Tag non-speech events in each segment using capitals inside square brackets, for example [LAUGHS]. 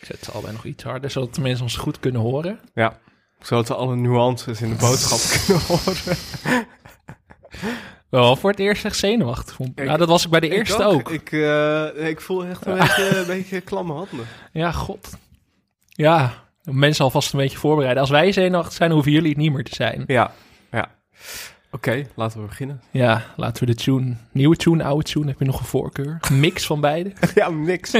Ik zet ze allebei nog iets harder, zodat de mensen ons goed kunnen horen. Ja, zodat we alle nuances in de boodschap [LAUGHS] kunnen horen. Wel voor het eerst echt zenuwachtig. vond. Ik- nou, dat was ik bij de eerste ook. Ik, eh, ik voel echt een beetje, een beetje klamme handen. Ja, god. Ja, mensen alvast een beetje voorbereiden. Als wij zenuwachtig zijn, hoeven jullie het niet meer te zijn. Ja, ja. Oké, laten we beginnen. Ja, laten we de tune, nieuwe tune, oude tune, heb je nog een voorkeur? Een mix van beide? [LAUGHS] ja, niks.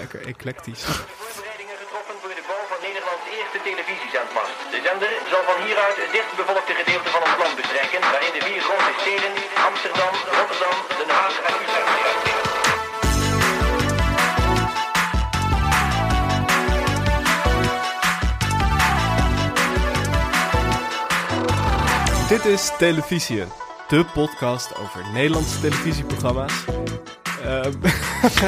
Lekker eclectisch. Voorbereidingen getroffen voor de bouw van Nederlands eerste televisiezendmast. De zender zal van hieruit het dichtbevolkte gedeelte van ons land bestrijken, waarin de vier grote steden Amsterdam, Rotterdam, Den Haag en Utrecht Dit is Televisie, de podcast over Nederlandse televisieprogramma's. Ehm,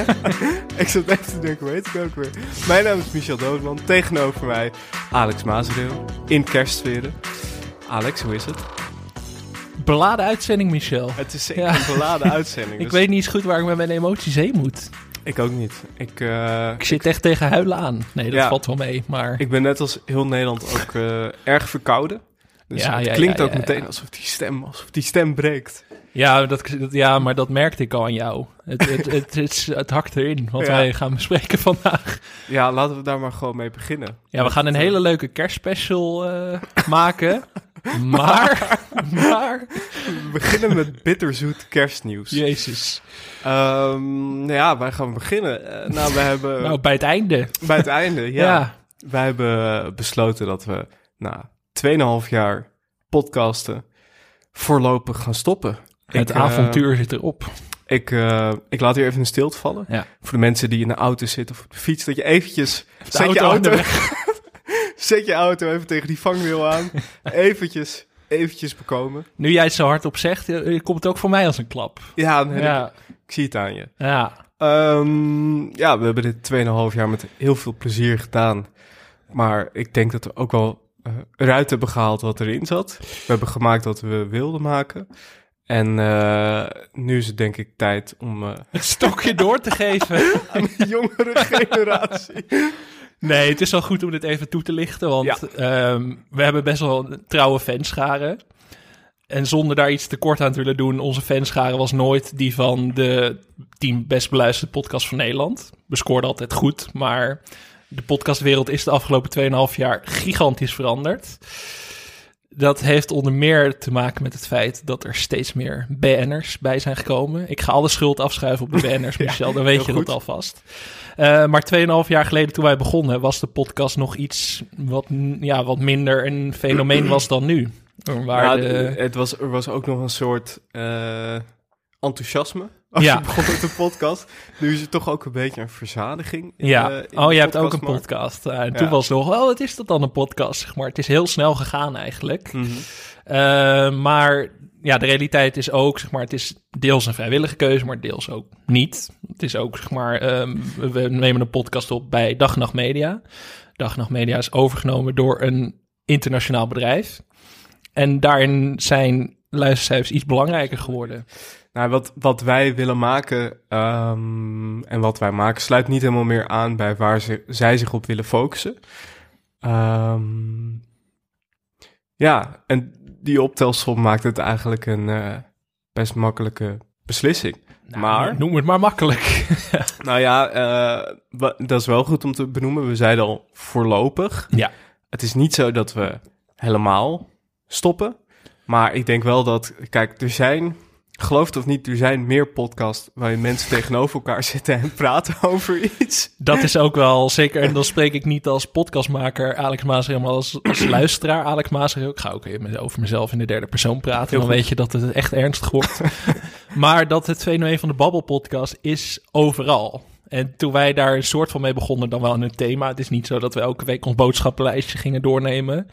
[LAUGHS] ik zat even te denken, hoe heet ik ook weer? Mijn naam is Michel Doodman, tegenover mij Alex Mazereel, in kerstsferen. Alex, hoe is het? Beladen uitzending, Michel. Het is zeker Ja. een beladen [LAUGHS] uitzending. Ik dus weet niet eens goed waar ik met mijn emoties heen moet. Ik ook niet. Ik, eh, Ik zit echt tegen huilen aan. Nee, dat Ja. valt wel mee, maar... ik ben net als heel Nederland ook eh, erg verkouden. Dus Ja, het ja, klinkt ja, ook meteen alsof die stem, alsof die stem breekt. Ja, dat, dat- ja, maar dat merkte ik al aan jou. Het, het, [LAUGHS] het, het, het hakt erin, wat wij gaan bespreken vandaag. Ja, laten we daar maar gewoon mee beginnen. Ja, we gaan een hele leuke kerstspecial eh, maken. [LAUGHS] Maar, maar... We beginnen met bitterzoet kerstnieuws. Jezus. Ehm, nou ja, waar gaan beginnen? Eh, nou, we hebben [LAUGHS] Nou, bij het einde. bij het einde, ja. Ja. Wij hebben besloten dat we na 2,5 jaar podcasten voorlopig gaan stoppen. Het Ik, eh, avontuur zit erop. ik, eh, ik laat hier even een stilte vallen. Ja. Voor de mensen die in de auto zitten of op de fiets, dat je eventjes... De Zet je, auto de [LAUGHS] auto, zet je auto even tegen die vangwiel aan. [LAUGHS] eventjes, eventjes bekomen. Nu jij het zo hardop zegt, eh, komt het ook voor mij als een klap. Ja, Ja, ik, ik zie het aan je. ja. Ehm, ja, we hebben dit 2,5 jaar met heel veel plezier gedaan. Maar ik denk dat we ook wel eruit hebben gehaald wat erin zat. We hebben gemaakt wat we wilden maken. En eh, nu is het denk ik tijd om eh, [LAUGHS] het stokje door te geven. [LAUGHS] aan de jongere [LAUGHS] generatie... Nee, het is wel goed om dit even toe te lichten, want Ja. ehm, we hebben best wel een trouwe fanscharen. En zonder daar iets tekort aan te willen doen, onze fanschare was nooit die van de tien best beluisterde podcasts van Nederland. We scoorden altijd goed, maar de podcastwereld is de afgelopen 2,5 jaar gigantisch veranderd. Dat heeft onder meer te maken met het feit dat er steeds meer BN'ers bij zijn gekomen. Ik ga alle schuld afschuiven op de [LAUGHS] BN'ers, Michel, dan weet je goed. dat alvast. Eh, maar 2,5 jaar geleden toen wij begonnen, was de podcast nog iets wat, ja, wat minder een fenomeen was dan nu. Waar Ja, de- het was, er was ook nog een soort eh, enthousiasme als Ja. je begon met de podcast. Nu is het toch ook een beetje een verzadiging. in ja, in oh, je hebt ook een podcast. Eh, en toen Ja. was het nog, oh, wat is dat dan een podcast? Zeg maar. Het is heel snel gegaan eigenlijk. Mhm. Eh, maar ja, de realiteit is ook, zeg maar, het is deels een vrijwillige keuze, maar deels ook niet. Het is ook, zeg maar, ehm, we- nemen een podcast op bij Dag Nacht Media. Dag Nacht Media is overgenomen door een internationaal bedrijf. En daarin zijn luistercijfers iets belangrijker geworden. Nou, wat, wat wij willen maken ehm, en wat wij maken sluit niet helemaal meer aan bij waar ze, zij zich op willen focussen. Ehm, ja, en die optelsom maakt het eigenlijk een eh, best makkelijke beslissing. Nou, maar, Noem het maar makkelijk. [LAUGHS] nou ja, wa- dat is wel goed om te benoemen. We zeiden al voorlopig. Ja. Het is niet zo dat we helemaal stoppen. Maar ik denk wel dat, kijk, er zijn, geloof het of niet, er zijn meer podcasts waarin mensen tegenover elkaar zitten en praten [LAUGHS] over iets. Dat is ook wel zeker. En dan spreek ik niet als podcastmaker Alex Maas, maar als, als luisteraar Alex Maas. Ik ga ook even over mezelf in de derde persoon praten. Heel dan goed. weet je dat het echt ernstig wordt. [LAUGHS] maar dat het fenomeen van de Babbel podcast is overal. En toen wij daar een soort van mee begonnen, dan wel in een thema. Het is niet zo dat we elke week ons boodschappenlijstje gingen doornemen.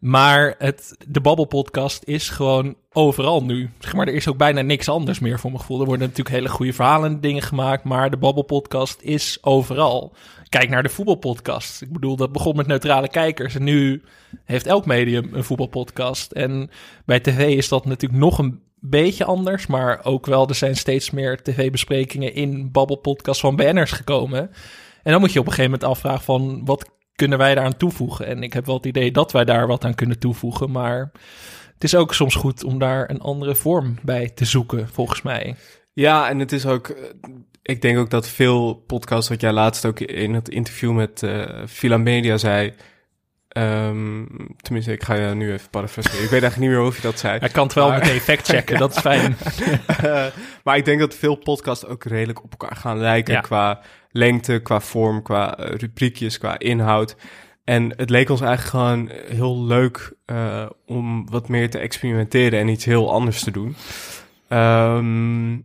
Maar het, de Babbel podcast is gewoon overal nu. Zeg maar, er is ook bijna niks anders meer voor mijn gevoel. Er worden natuurlijk hele goede verhalen en dingen gemaakt, maar de Babbel podcast is overal. Kijk naar de voetbalpodcast. Ik bedoel, dat begon met neutrale kijkers en nu heeft elk medium een voetbalpodcast. En bij tv is dat natuurlijk nog een beetje anders, maar ook wel, er zijn steeds meer tv-besprekingen in Babbel podcast van BN'ers gekomen. En dan moet je op een gegeven moment afvragen van wat kunnen wij daaraan toevoegen? En ik heb wel het idee dat wij daar wat aan kunnen toevoegen, maar het is ook soms goed om daar een andere vorm bij te zoeken, volgens mij. Ja, en het is ook. eh, Ik denk ook dat veel podcasts, wat jij laatst ook in het interview met Villa Media zei. ehm, tenminste, ik ga je nu even parafraseren. Ik weet eigenlijk niet meer of je dat zei. Hij kan het wel Maar- meteen factchecken, dat is [LAUGHS] fijn. [LAUGHS] Maar ik denk dat veel podcasts ook redelijk op elkaar gaan lijken. Ja. Qua lengte, qua vorm, qua eh, rubriekjes, qua inhoud. En het leek ons eigenlijk gewoon heel leuk eh, om wat meer te experimenteren en iets heel anders te doen. Ehm,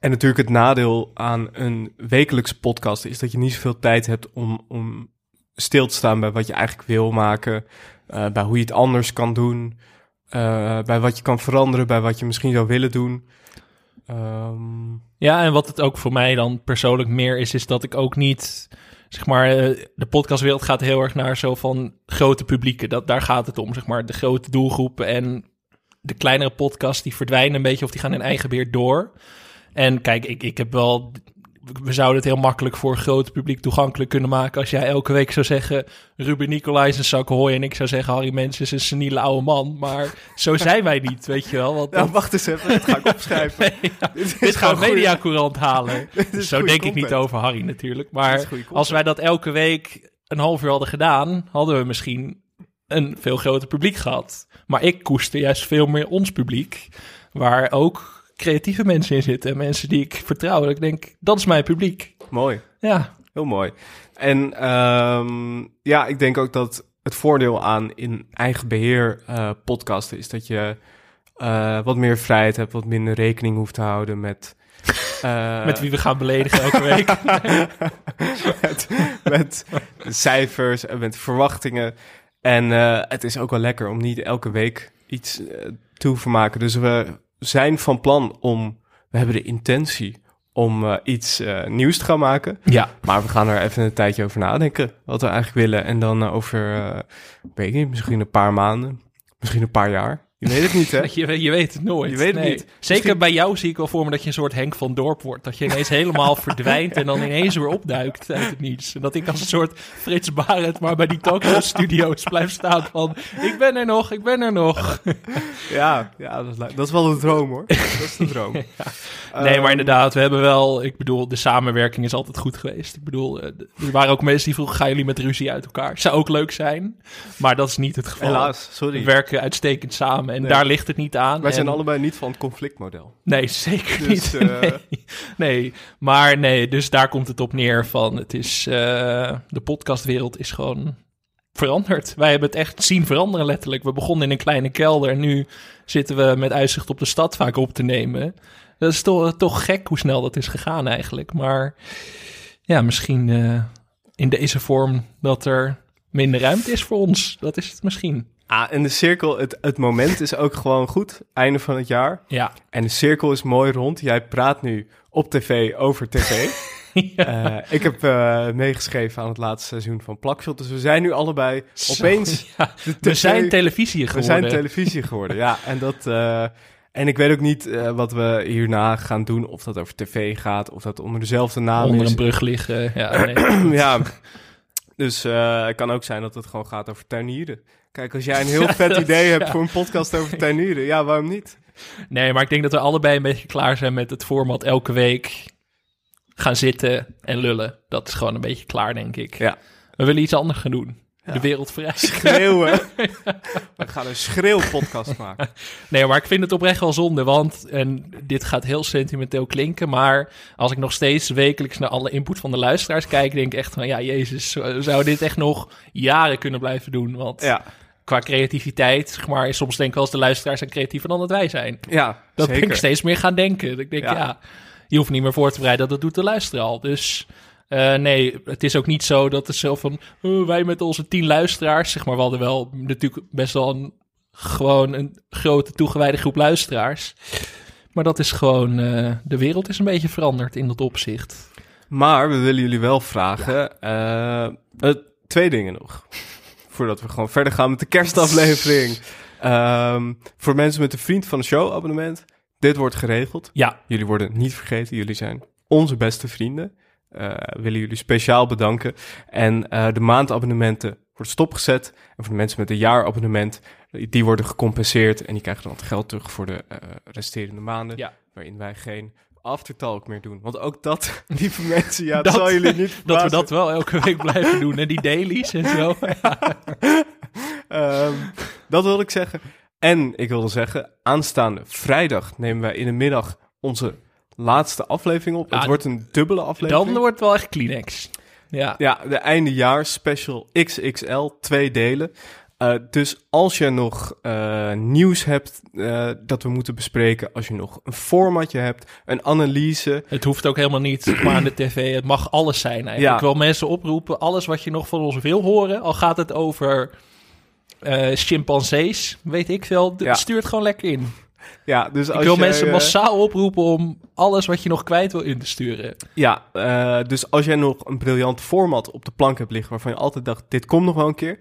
en natuurlijk het nadeel aan een wekelijkse podcast is dat je niet zoveel tijd hebt om, om stil te staan bij wat je eigenlijk wil maken, eh, bij hoe je het anders kan doen, eh, bij wat je kan veranderen, bij wat je misschien zou willen doen. Ehm, Ja, en wat het ook voor mij dan persoonlijk meer is, is dat ik ook niet, zeg maar, eh, de podcastwereld gaat heel erg naar zo van grote publieken. Dat, daar gaat het om, zeg maar, de grote doelgroepen en de kleinere podcasts die verdwijnen een beetje of die gaan in eigen beheer door. En kijk, ik, ik heb wel, we zouden het heel makkelijk voor een groot publiek toegankelijk kunnen maken als jij elke week zou zeggen, Ruben Nicolai is een zak hooi en ik zou zeggen, Harry Mens is een seniele oude man. Maar zo zijn wij niet, weet je wel. Want nou, wacht eens even, dat ga ik opschrijven. Nee, [LAUGHS] ja, Dit gaat goeie- Mediacourant halen. [LAUGHS] Zo denk ik niet over Harry natuurlijk. Maar als wij dat elke week een half uur hadden gedaan, hadden we misschien een veel groter publiek gehad. Maar ik koester juist veel meer ons publiek, waar ook creatieve mensen in zitten. En mensen die ik vertrouw. Dat ik denk, dat is mijn publiek. Mooi. Ja, Heel mooi. En ehm, ja, ik denk ook dat het voordeel aan in eigen beheer eh, podcasten is dat je eh, wat meer vrijheid hebt, wat minder rekening hoeft te houden met. [LAUGHS] eh, met wie we gaan beledigen elke week. [LAUGHS] met, met cijfers en met verwachtingen. En het is ook wel lekker om niet elke week iets eh, te hoeven maken. Dus we zijn van plan om, we hebben de intentie om eh, iets eh, nieuws te gaan maken. ja, Maar we gaan er even een tijdje over nadenken wat we eigenlijk willen. En dan eh, over, weet ik niet, misschien een paar maanden, misschien een paar jaar. Je weet het niet, hè? [LAUGHS] je, je weet het nooit. Je weet het Nee. niet. Zeker Misschien- bij jou zie ik wel voor me dat je een soort Henk van Dorp wordt. Dat je ineens helemaal [LAUGHS] verdwijnt en dan ineens weer opduikt uit het niets. En dat ik als een soort Frits Barend maar bij die talkshow studio's blijf staan van... Ik ben er nog, ik ben er nog. [LAUGHS] Ja, ja dat, is, dat is wel de droom, hoor. Dat is de droom. Nee, Ehm, maar inderdaad, we hebben wel... Ik bedoel, de samenwerking is altijd goed geweest. Ik bedoel, eh, er waren ook mensen die vroegen... Gaan jullie met ruzie uit elkaar? Zou ook leuk zijn, maar dat is niet het geval. Helaas, We sorry. werken uitstekend samen en Nee. daar ligt het niet aan. Wij zijn allebei niet van het conflictmodel. Nee, [LAUGHS] zeker Dus, niet. eh, Nee. nee, maar nee, dus daar komt het op neer van het is, eh, de podcastwereld is gewoon veranderd. Wij hebben het echt zien veranderen letterlijk. We begonnen in een kleine kelder en nu zitten we met uitzicht op de stad vaak op te nemen. Dat is toch, toch gek hoe snel dat is gegaan eigenlijk. Maar ja, misschien eh, in deze vorm dat er minder ruimte is voor ons. Dat is het misschien. Ah, en de cirkel, het, het moment is ook gewoon goed. Einde van het jaar. Ja. En de cirkel is mooi rond. Jij praat nu op tv over tv. [LAUGHS] Eh, ik heb eh, meegeschreven aan het laatste seizoen van Plakshot. Dus we zijn nu allebei opeens... Ja, we zijn televisie We geworden. zijn televisie geworden, ja. En, dat, eh, en ik weet ook niet wat we hierna gaan doen. Of dat over tv gaat, of dat onder dezelfde naam onder is. een brug liggen. Ja, nee. [CLEARS THROAT] ja, dus het kan ook zijn dat het gewoon gaat over tuinieren. Kijk, als jij een heel [LAUGHS] vet idee hebt voor een podcast over [LAUGHS] tuinieren, ja, waarom niet? nee, maar ik denk dat we allebei een beetje klaar zijn met het format elke week gaan zitten en lullen. Dat is gewoon een beetje klaar, denk ik. Ja. We willen iets anders gaan doen. Ja. De wereld vrij. Schreeuwen. [LAUGHS] We gaan een schreeuwpodcast maken. Nee, maar ik vind het oprecht wel zonde, want, en dit gaat heel sentimenteel klinken, maar als ik nog steeds wekelijks naar alle input van de luisteraars kijk, denk ik echt van, ja, jezus, zouden dit echt nog jaren kunnen blijven doen, want Ja, qua creativiteit, zeg maar, soms denk ik wel eens de luisteraars zijn creatiever dan dat wij zijn. ja Dat ben zeker. ik steeds meer gaan denken. Dat Ik denk, ja. Ja. je hoeft niet meer voor te bereiden, dat doet de luisteraar al. Dus eh, nee, het is ook niet zo dat het zo van, oh, wij met onze tien luisteraars, zeg maar, we hadden wel natuurlijk best wel een, gewoon een grote toegewijde groep luisteraars. Maar dat is gewoon, eh, de wereld is een beetje veranderd in dat opzicht. Maar we willen jullie wel vragen, eh, twee dingen nog. Voordat we gewoon verder gaan met de kerstaflevering. [LAUGHS] Ehm, voor mensen met een vriend van de show abonnement, dit wordt geregeld. Ja, Jullie worden niet vergeten, jullie zijn onze beste vrienden. eh, willen jullie speciaal bedanken. En eh, de maandabonnementen worden stopgezet. En voor de mensen met een jaarabonnement, die worden gecompenseerd. En die krijgen dan het geld terug voor de eh, resterende maanden. Ja. Waarin wij geen aftertalk meer doen. Want ook dat, [LAUGHS] lieve mensen, ja, dat, Dat- zal jullie niet [LAUGHS] Dat we dat wel elke week blijven doen. En die dailies en zo. [LAUGHS] Ehm, dat wilde ik zeggen. En ik wilde zeggen, aanstaande vrijdag nemen wij in de middag onze laatste aflevering op. Ja, het wordt een dubbele aflevering. Dan wordt het wel echt Kleenex. Ja. Ja, de eindejaars special XXL, twee delen. Eh, dus als je nog eh, nieuws hebt eh, dat we moeten bespreken, als je nog een formatje hebt, een analyse, Het hoeft ook helemaal niet [CLEARS THROAT] maar aan de tv. Het mag alles zijn eigenlijk. Ja. Ik wil mensen oproepen. Alles wat je nog van ons wil horen. Al gaat het over chimpansees. Weet ik veel. Ja. Stuur het gewoon lekker in. ja, dus als ik wil mensen massaal oproepen om alles wat je nog kwijt wil in te sturen. Ja, dus als jij nog een briljant format op de plank hebt liggen waarvan je altijd dacht, dit komt nog wel een keer,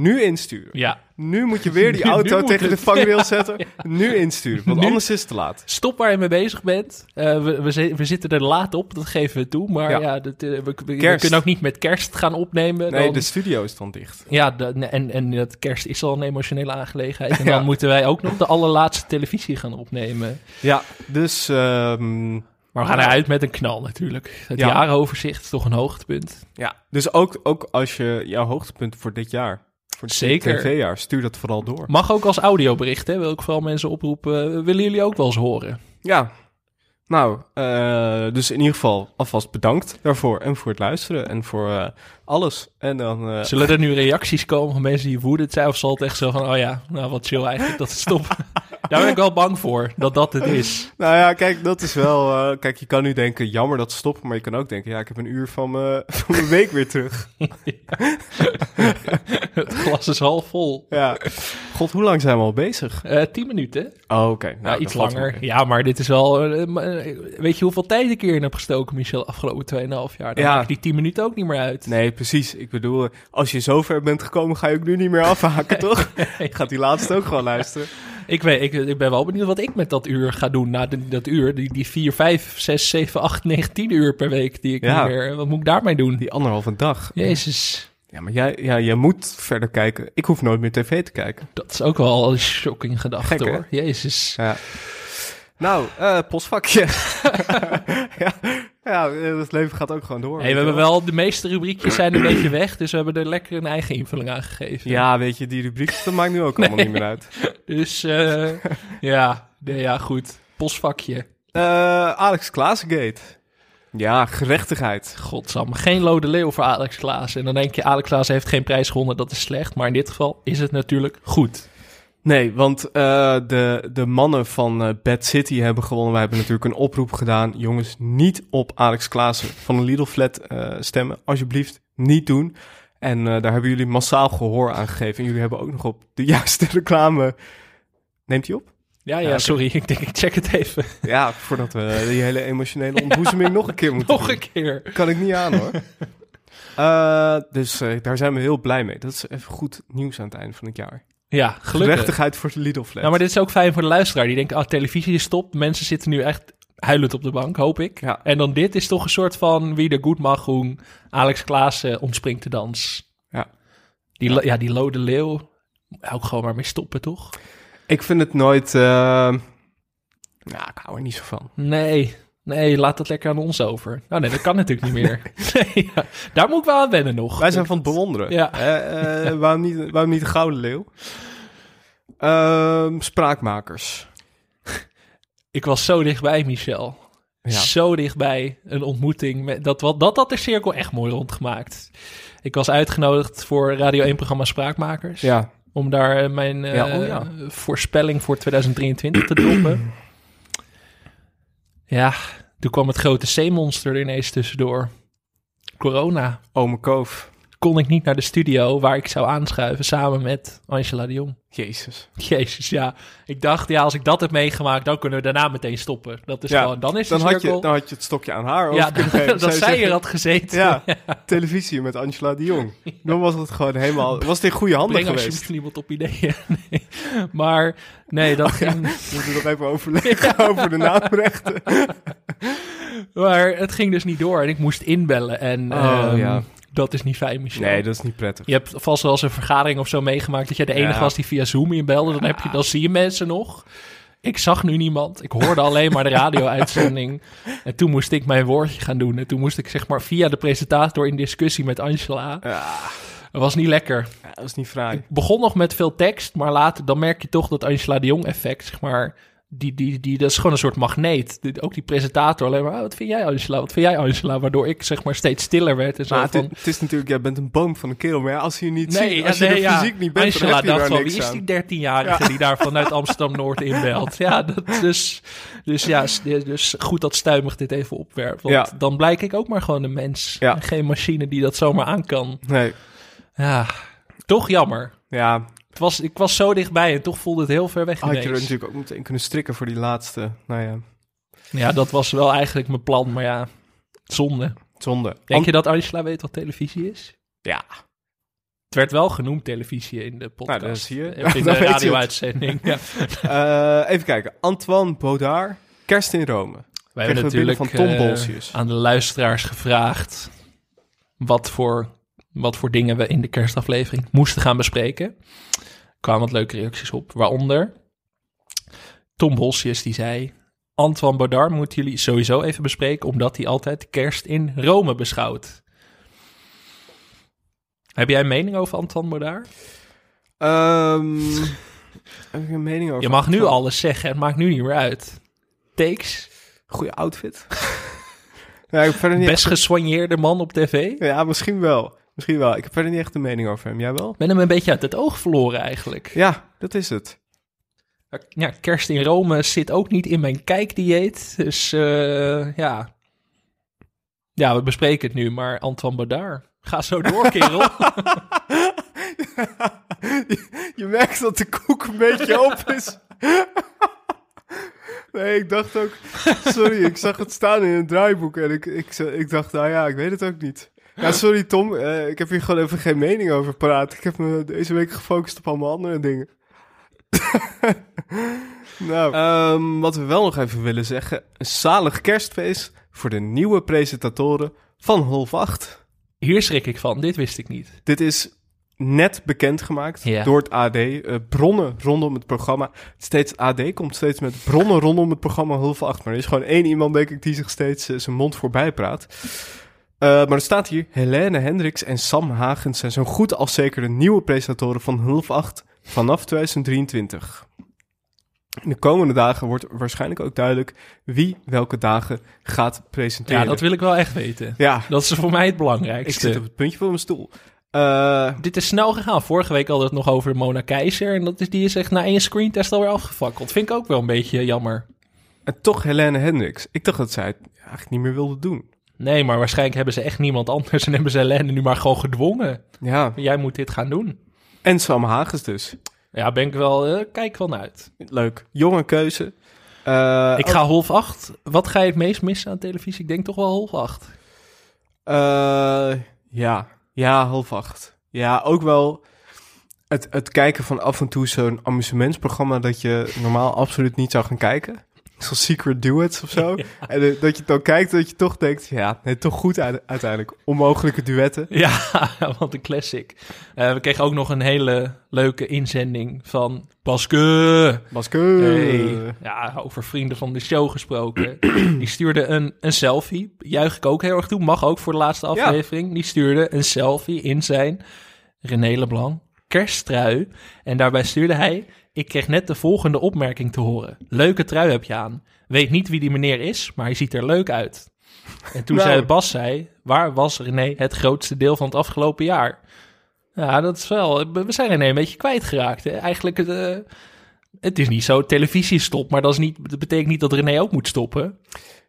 nu insturen. Ja. Nu moet je weer die [LAUGHS] Nu auto tegen de vangrail [LAUGHS] zetten. Nu insturen, want Nu- anders is het te laat. Stop waar je mee bezig bent. Eh, we, we, zi- we zitten er laat op, dat geven we toe. Maar Ja. ja, dat, eh, we, kunnen ook niet met kerst gaan opnemen. Nee, dan- de studio is dan dicht. Ja, de- en, en dat kerst is al een emotionele aangelegenheid. En [LAUGHS] Ja. dan moeten wij ook nog de allerlaatste televisie gaan opnemen. Ja, dus ehm, Maar we gaan eruit met een knal natuurlijk. Het Ja. jaaroverzicht is toch een hoogtepunt. Ja, dus ook, ook als je jouw hoogtepunt voor dit jaar, voor Zeker. tv-jaar, stuur dat vooral door. Mag ook als audiobericht, hè? Wil ik vooral mensen oproepen. Willen jullie ook wel eens horen? Ja, nou, eh, dus in ieder geval alvast bedankt daarvoor en voor het luisteren en voor eh, alles. En dan, eh, [LAUGHS] Zullen er nu reacties komen van mensen die woedend zijn? Of zal het echt zo van, oh ja, nou wat chill eigenlijk dat het stopt. [LAUGHS] Daar ben ik wel bang voor, dat dat het is. [LAUGHS] nou ja, kijk, dat is wel, eh, kijk, je kan nu denken, jammer dat stopt, maar je kan ook denken, ja, ik heb een uur van mijn [LAUGHS] van mijn week weer terug. [LAUGHS] Het glas is half vol. Ja, god, hoe lang zijn we al bezig? Eh tien minuten. Oh, oké. Nou, Nou, iets langer. Ja, maar dit is wel... eh, weet je hoeveel tijd ik hierin heb gestoken, Michel, afgelopen 2,5 jaar? Dan Ja. die 10 minuten ook niet meer uit. Nee, precies. Ik bedoel, als je zo ver bent gekomen, ga je ook nu niet meer afhaken, toch? Gaat die laatste ook gewoon luisteren. Ik, weet, ik, ik ben wel benieuwd wat ik met dat uur ga doen na de- dat uur. Die, die 4, 5, 6, 7, 8, 9, 10 uur per week die ik Ja. meer... Wat moet ik daarmee doen? Die anderhalve dag. Jezus, Ja, maar jij, ja, jij moet verder kijken. Ik hoef nooit meer tv te kijken. dat is ook wel een shocking gedachte Gek, hoor. Jezus. Ja. Nou, eh postvakje. [LAUGHS] ja, ja, eh, het leven gaat ook gewoon door. Hey, we hebben wel... De meeste rubriekjes zijn een beetje weg, dus we hebben er lekker een eigen invulling aan gegeven. Ja, weet je, die rubriek, dat maakt nu ook allemaal niet meer uit. [LAUGHS] Dus eh, ja, nee, ja, goed. Postvakje. Eh, Alex Klaasgate. Ja, gerechtigheid. Godsamme, geen Lode Leeuw voor Alex Klaas. En dan denk je, Alex Klaas heeft geen prijs gewonnen, dat is slecht. Maar in dit geval is het natuurlijk goed. Nee, want eh, de, de mannen van eh, Bad City hebben gewonnen. Wij hebben natuurlijk een oproep gedaan. Jongens, niet op Alex Klaassen van de Lidl Flat eh, stemmen. Alsjeblieft, niet doen. En eh, daar hebben jullie massaal gehoor aan gegeven. En jullie hebben ook nog op de [LAUGHS] juiste reclame... Neemt hij op? Ja, ja, sorry, [LAUGHS] ik denk, ik check het even. Ja, voordat we die hele emotionele ontboezeming nog een keer [LAUGHS] moeten Nog doen. een keer. Kan ik niet aan hoor. Eh, dus eh, daar zijn we heel blij mee. Dat is even goed nieuws aan het einde van het jaar. Ja, gelukkig. Gerechtigheid voor de Lidl Flat. Nou, maar dit is ook fijn voor de luisteraar. Die denkt, ah, televisie is stop. Mensen zitten nu echt huilend op de bank, hoop ik. Ja. En dan dit is toch een soort van wie de goed mag doen. Alex Klaassen ontspringt de dans. Ja. Die, ja, die Lode Leeuw. Ook gewoon maar mee stoppen, toch? Ik vind het nooit... eh, Ja, ik hou er niet zo van. Nee, nee, laat dat lekker aan ons over. Nou nee, dat kan natuurlijk niet meer. [LAUGHS] nee, ja. Daar moet ik wel aan wennen nog. Wij zijn van het bewonderen. Ja. Eh, eh, [LAUGHS] waarom, niet, waarom niet de Gouden Leeuw? Ehm, spraakmakers. Ik was zo dichtbij, Michel. Ja. Zo dichtbij een ontmoeting. Met, dat, wat, dat had de cirkel echt mooi rondgemaakt. Ik was uitgenodigd voor Radio 1-programma Spraakmakers. Ja. Om daar eh, mijn eh, Ja, oh ja. voorspelling voor 2023 te droppen. Ja, toen kwam het grote zeemonster er ineens tussendoor. Corona. Ome Koof. Kon ik niet naar de studio waar ik zou aanschuiven samen met Angela de Jong. Jezus. Jezus, ja. Ik dacht, ja, als ik dat heb meegemaakt, dan kunnen we daarna meteen stoppen. Dat is Ja, gewoon, dan is Dan had, cirkel... je, dan had je het stokje aan haar over ja, [LAUGHS] dat, je zij zeggen, er had gezeten. Ja, [LAUGHS] televisie met Angela de Jong. [LAUGHS] Dan was het gewoon helemaal... Was het in goede handen Breng geweest? alsjeblieft iemand op ideeën. Nee. Maar nee, dat ging... We moeten nog even overleggen over de naamrechten. Maar het ging dus niet door en ik moest inbellen. En Oh, ehm, ja. Dat is niet fijn, Michel. Nee, dat is niet prettig. Je hebt vast wel eens een vergadering of zo meegemaakt dat jij de enige was die via Zoom inbelde. Dan, heb je, dan zie je mensen nog. Ik zag nu niemand. Ik hoorde alleen maar de radio-uitzending. [LAUGHS] En toen moest ik mijn woordje gaan doen. En toen moest ik zeg maar via de presentator in discussie met Angela. Ja, Dat was niet lekker. ja, dat is niet fraai. Ik begon nog met veel tekst, maar later dan merk je toch dat Angela de Jong effect, zeg maar, die, die, die, dat is gewoon een soort magneet. Ook die presentator alleen maar, "Ah, wat vind jij Angela, wat vind jij Angela? Waardoor ik zeg maar steeds stiller werd en zo Maar het, van... het is natuurlijk, jij bent een boom van een kerel. Maar als je niet Nee, ziet, als ja, je nee, ja. fysiek niet bent, Angela dan heb je dacht niks wie is die 13-jarige die daar vanuit Amsterdam-Noord inbelt? Ja, dat, dus, dus ja, dus goed dat Stuimig dit even opwerpt. Want Ja. dan blijk ik ook maar gewoon een mens. Geen machine die dat zomaar aan kan. Nee, Ja, toch jammer. ja, Het was, ik was zo dichtbij en toch voelde het heel ver weg had je er natuurlijk ook meteen kunnen strikken voor die laatste. Nou ja, Ja, dat was wel eigenlijk mijn plan, maar ja, zonde. zonde. Denk An- je dat Angela weet wat televisie is? Ja. Het werd wel genoemd televisie in de podcast. Nou, dat je. Of Ja, [LAUGHS] in de radio-uitzending. Ja. [LAUGHS] Eh, even kijken. Antoine Baudard, Kerst in Rome. Wij hebben natuurlijk van Tom eh, aan de luisteraars gevraagd wat voor, wat voor dingen we in de kerstaflevering moesten gaan bespreken. Er kwamen wat leuke reacties op, waaronder Tom Bolsius die zei... Antoine Baudard moeten jullie sowieso even bespreken... omdat hij altijd kerst in Rome beschouwt. Heb jij een mening over Antoine Baudard? Ehm, heb ik een mening over? Je mag nu alles zeggen, het maakt nu niet meer uit. Takes, Goeie outfit. [LAUGHS] ja, ik verder niet best gesoigneerde man op tv. Ja, misschien wel. Misschien wel. Ik heb verder niet echt een mening over hem. Jij wel? ben hem een beetje uit het oog verloren eigenlijk. Ja, dat is het. Ja, kerst in Rome zit ook niet in mijn kijkdieet. Dus eh, ja. Ja, we bespreken het nu, maar Antoine Baudard. Ga zo door, kerel. je, [LAUGHS] je merkt dat de koek een beetje op is. nee, ik dacht ook... Sorry, ik zag het staan in een draaiboek en ik, ik, ik dacht, nou ja, ik weet het ook niet. Ja, sorry Tom, eh, ik heb hier gewoon even geen mening over paraat. Ik heb me deze week gefocust op allemaal andere dingen. [LAUGHS] nou, ehm, wat we wel nog even willen zeggen. Een zalig kerstfeest voor de nieuwe presentatoren van Half 8. Hier schrik ik van, dit wist ik niet. Dit is net bekendgemaakt Ja. door het AD. Eh, bronnen rondom het programma. Steeds AD komt steeds met bronnen rondom het programma Half 8. Maar er is gewoon één iemand, denk ik, die zich steeds eh, zijn mond voorbij praat. Eh, maar er staat hier, Helene Hendricks en Sam Hagens zijn zo goed als zeker de nieuwe presentatoren van Half 8 vanaf 2023. In de komende dagen wordt waarschijnlijk ook duidelijk wie welke dagen gaat presenteren. Ja, dat wil ik wel echt weten. Ja, Dat is voor mij het ik belangrijkste. zit op het puntje van mijn stoel. Eh, Dit is snel gegaan. Vorige week hadden we het nog over Mona Keizer. En dat is, die is echt na één screentest alweer afgefakkeld. Vind ik ook wel een beetje jammer. En toch Helene Hendricks. Ik dacht dat zij het eigenlijk niet meer wilde doen. Nee, maar waarschijnlijk hebben ze echt niemand anders. En [LAUGHS] hebben ze Helene nu maar gewoon gedwongen. Ja, Jij moet dit gaan doen. en Sam Hagens dus. Ja, ben ik wel, eh, kijk wel naar uit. Leuk. Jonge keuze. Eh, Ik ga half acht. Wat ga je het meest missen aan televisie? Ik denk toch wel half acht. eh, ja, ja, half acht. Ja, ook wel het, het kijken van af en toe zo'n amusementsprogramma dat je normaal absoluut niet zou gaan kijken. Zoals Secret Duets of zo. [LAUGHS] En eh, dat je dan kijkt dat je toch denkt, ja, nee, toch goed uite- uiteindelijk. Onmogelijke duetten. Ja, [LAUGHS] wat een classic. Eh, we kregen ook nog een hele leuke inzending van Baske. Baske. Hey. Ja, over vrienden van de show gesproken. [CLEARS THROAT] Die stuurde een, een selfie. Juich ik ook heel erg toe. Mag ook voor de laatste Ja. aflevering. Die stuurde een selfie in zijn René Leblanc kersttrui. En daarbij stuurde hij... Ik kreeg net de volgende opmerking te horen. Leuke trui heb je aan. Weet niet wie die meneer is, maar hij ziet er leuk uit. En toen Nou. zei Bas, zei, waar was René het grootste deel van het afgelopen jaar? Ja, dat is wel... We zijn René een beetje kwijtgeraakt. Hè? Eigenlijk, het, eh, het is niet zo, televisie stopt, maar dat, is niet, dat betekent niet dat René ook moet stoppen.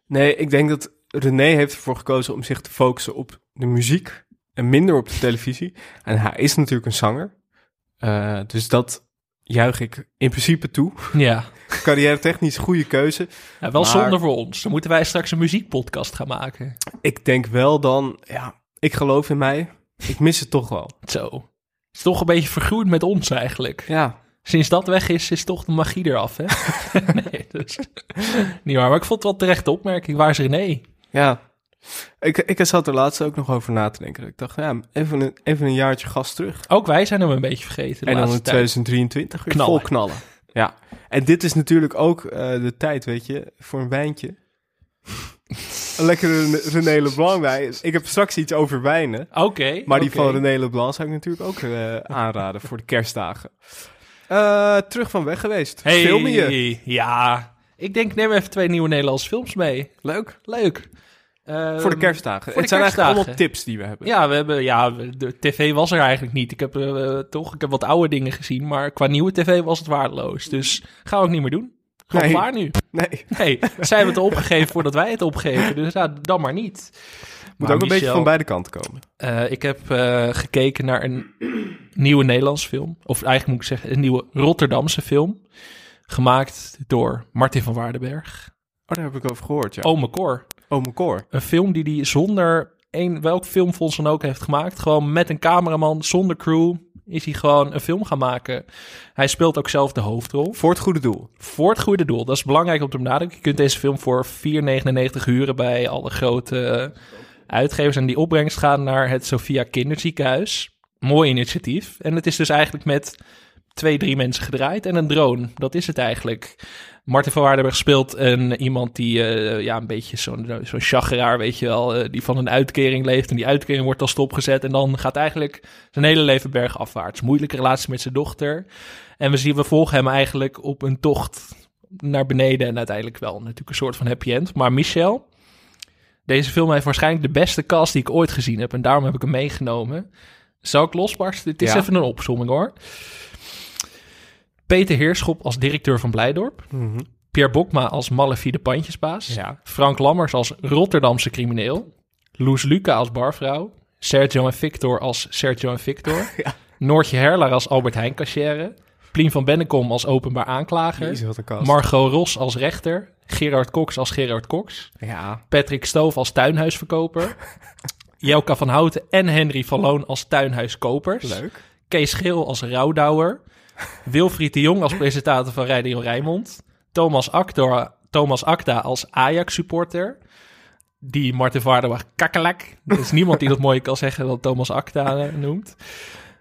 Nee, ik denk dat René heeft ervoor gekozen om zich te focussen op de muziek en minder op de televisie. En hij is natuurlijk een zanger. Eh, dus dat juich ik in principe toe. Ja, Carrière technisch goede keuze. ja wel Maar- zonde voor ons. Dan moeten wij straks een muziekpodcast gaan maken. Ik denk wel dan, ja, ik geloof in mij. Ik mis het toch wel. Zo. Het is toch een beetje vergroeid met ons eigenlijk. Ja, Sinds dat weg is, is toch de magie eraf, hè? [LAUGHS] nee, dus... Niet waar, maar ik vond het wel terechte opmerking. Waar is René? Ja. Ik, ik zat er laatst ook nog over na te denken. Ik dacht, ja, even een, even een jaartje gas terug. Ook wij zijn hem een beetje vergeten de en dan in laatste tijd. 2023 weer Knallen. vol knallen. Ja. En dit is natuurlijk ook eh, de tijd, weet je, voor een wijntje. [LAUGHS] een lekkere René Leblanc wijn. Ik heb straks iets over wijnen. Oké. Maar die van René Leblanc zou ik natuurlijk ook eh, aanraden voor de kerstdagen. Eh, terug van weg geweest. Hey, Film je? Ja. Ik denk, neem even twee nieuwe Nederlandse films mee. Leuk. Leuk. Ehm, voor de kerstdagen. voor de Het zijn eigenlijk allemaal tips die we hebben. Ja, we hebben, ja, de tv was er eigenlijk niet. Ik heb eh, toch, ik heb wat oude dingen gezien, maar qua nieuwe tv was het waardeloos. Dus gaan we ook niet meer doen. Gewoon Nee. klaar nu. Nee, Nee, zij hebben het opgegeven voordat wij het opgeven. Dus ja, dan maar niet. moet Maar ook een beetje van beide kanten komen. eh, ik heb eh, gekeken naar een nieuwe Nederlandse film. Of eigenlijk moet ik zeggen, een nieuwe Rotterdamse film. Gemaakt door Martin van Waardenberg. Oh, daar heb ik over gehoord, ja. Ome Cor. Oh, mijn. Een film die hij zonder een, welk filmfonds dan ook heeft gemaakt. Gewoon met een cameraman, zonder crew, is hij gewoon een film gaan maken. Hij speelt ook zelf de hoofdrol. Voor het goede doel. Voor het goede doel. Dat is belangrijk om te benadrukken. Je kunt deze film voor 4,99 huren bij alle grote eh, uitgevers. En die opbrengst gaat naar het Sophia Kinderziekenhuis. Mooi initiatief. En het is dus eigenlijk met twee, drie mensen gedraaid en een drone. Dat is het eigenlijk. Martin van Waardenberg speelt een, iemand die eh, ja, een beetje zo'n zo'n chageraar, weet je wel, eh, die van een uitkering leeft. En die uitkering wordt al stopgezet. En dan gaat eigenlijk zijn hele leven bergafwaarts. Moeilijke relatie met zijn dochter. En we zien, we volgen hem eigenlijk op een tocht naar beneden. En uiteindelijk wel natuurlijk een soort van happy end. Maar Michel, deze film heeft waarschijnlijk de beste cast die ik ooit gezien heb. En daarom heb ik hem meegenomen. Zal ik losbarsten? Dit is Ja. even een opzomming hoor. Peter Heerschop als directeur van Blijdorp. Pierre Bokma als malafide pandjesbaas. Ja. Frank Lammers als Rotterdamse crimineel. Loes Luca als barvrouw. Sergio en Victor als Sergio en Victor. [LAUGHS] Ja. Noortje Herlaar als Albert Heijn kassière. Plien van Bennekom als openbaar aanklager. Jezus. Margot Ros als rechter. Gerard Cox als Gerard Cox. ja. Patrick Stoof als tuinhuisverkoper. [LAUGHS] Jelka van Houten en Henry van Loon als tuinhuiskopers. Leuk. Kees Geel als rouwdouwer. Wilfried de Jong als presentator van Radio Rijnmond. Thomas, Actor, Thomas Akda als Ajax-supporter. Die Martin Vaardenbach kakkelak. Er is niemand die dat mooier kan zeggen dan Thomas Akda eh, noemt.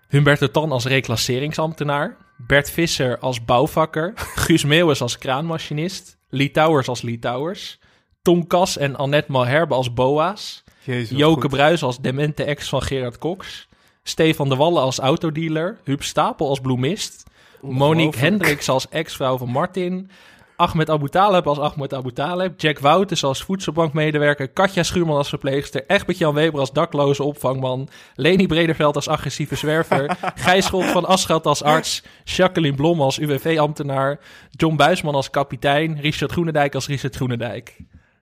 Humberto Tan als reclasseringsambtenaar. Bert Visser als bouwvakker. Guus Meeuwis als kraanmachinist. Lee Towers als Lee Towers. Tom Kas en Annette Malherbe als boa's. Jezus, wat Joke goed. Bruis als demente ex van Gerard Cox. Stefan de Wallen als autodealer. Huub Stapel als bloemist. Monique. Hendricks als ex-vrouw van Martin. Ahmed Abu Taleb als Ahmed Abu Taleb. Jack Wouters als voedselbankmedewerker. Katja Schuurman als verpleegster. Egbert-Jan Weber als dakloze opvangman. Leni Brederveld als agressieve zwerver. [LAUGHS] Gijs Scholt van Aschat als arts. Jacqueline Blom als UWV-ambtenaar. John Buisman als kapitein. Richard Groenendijk als Richard Groenendijk.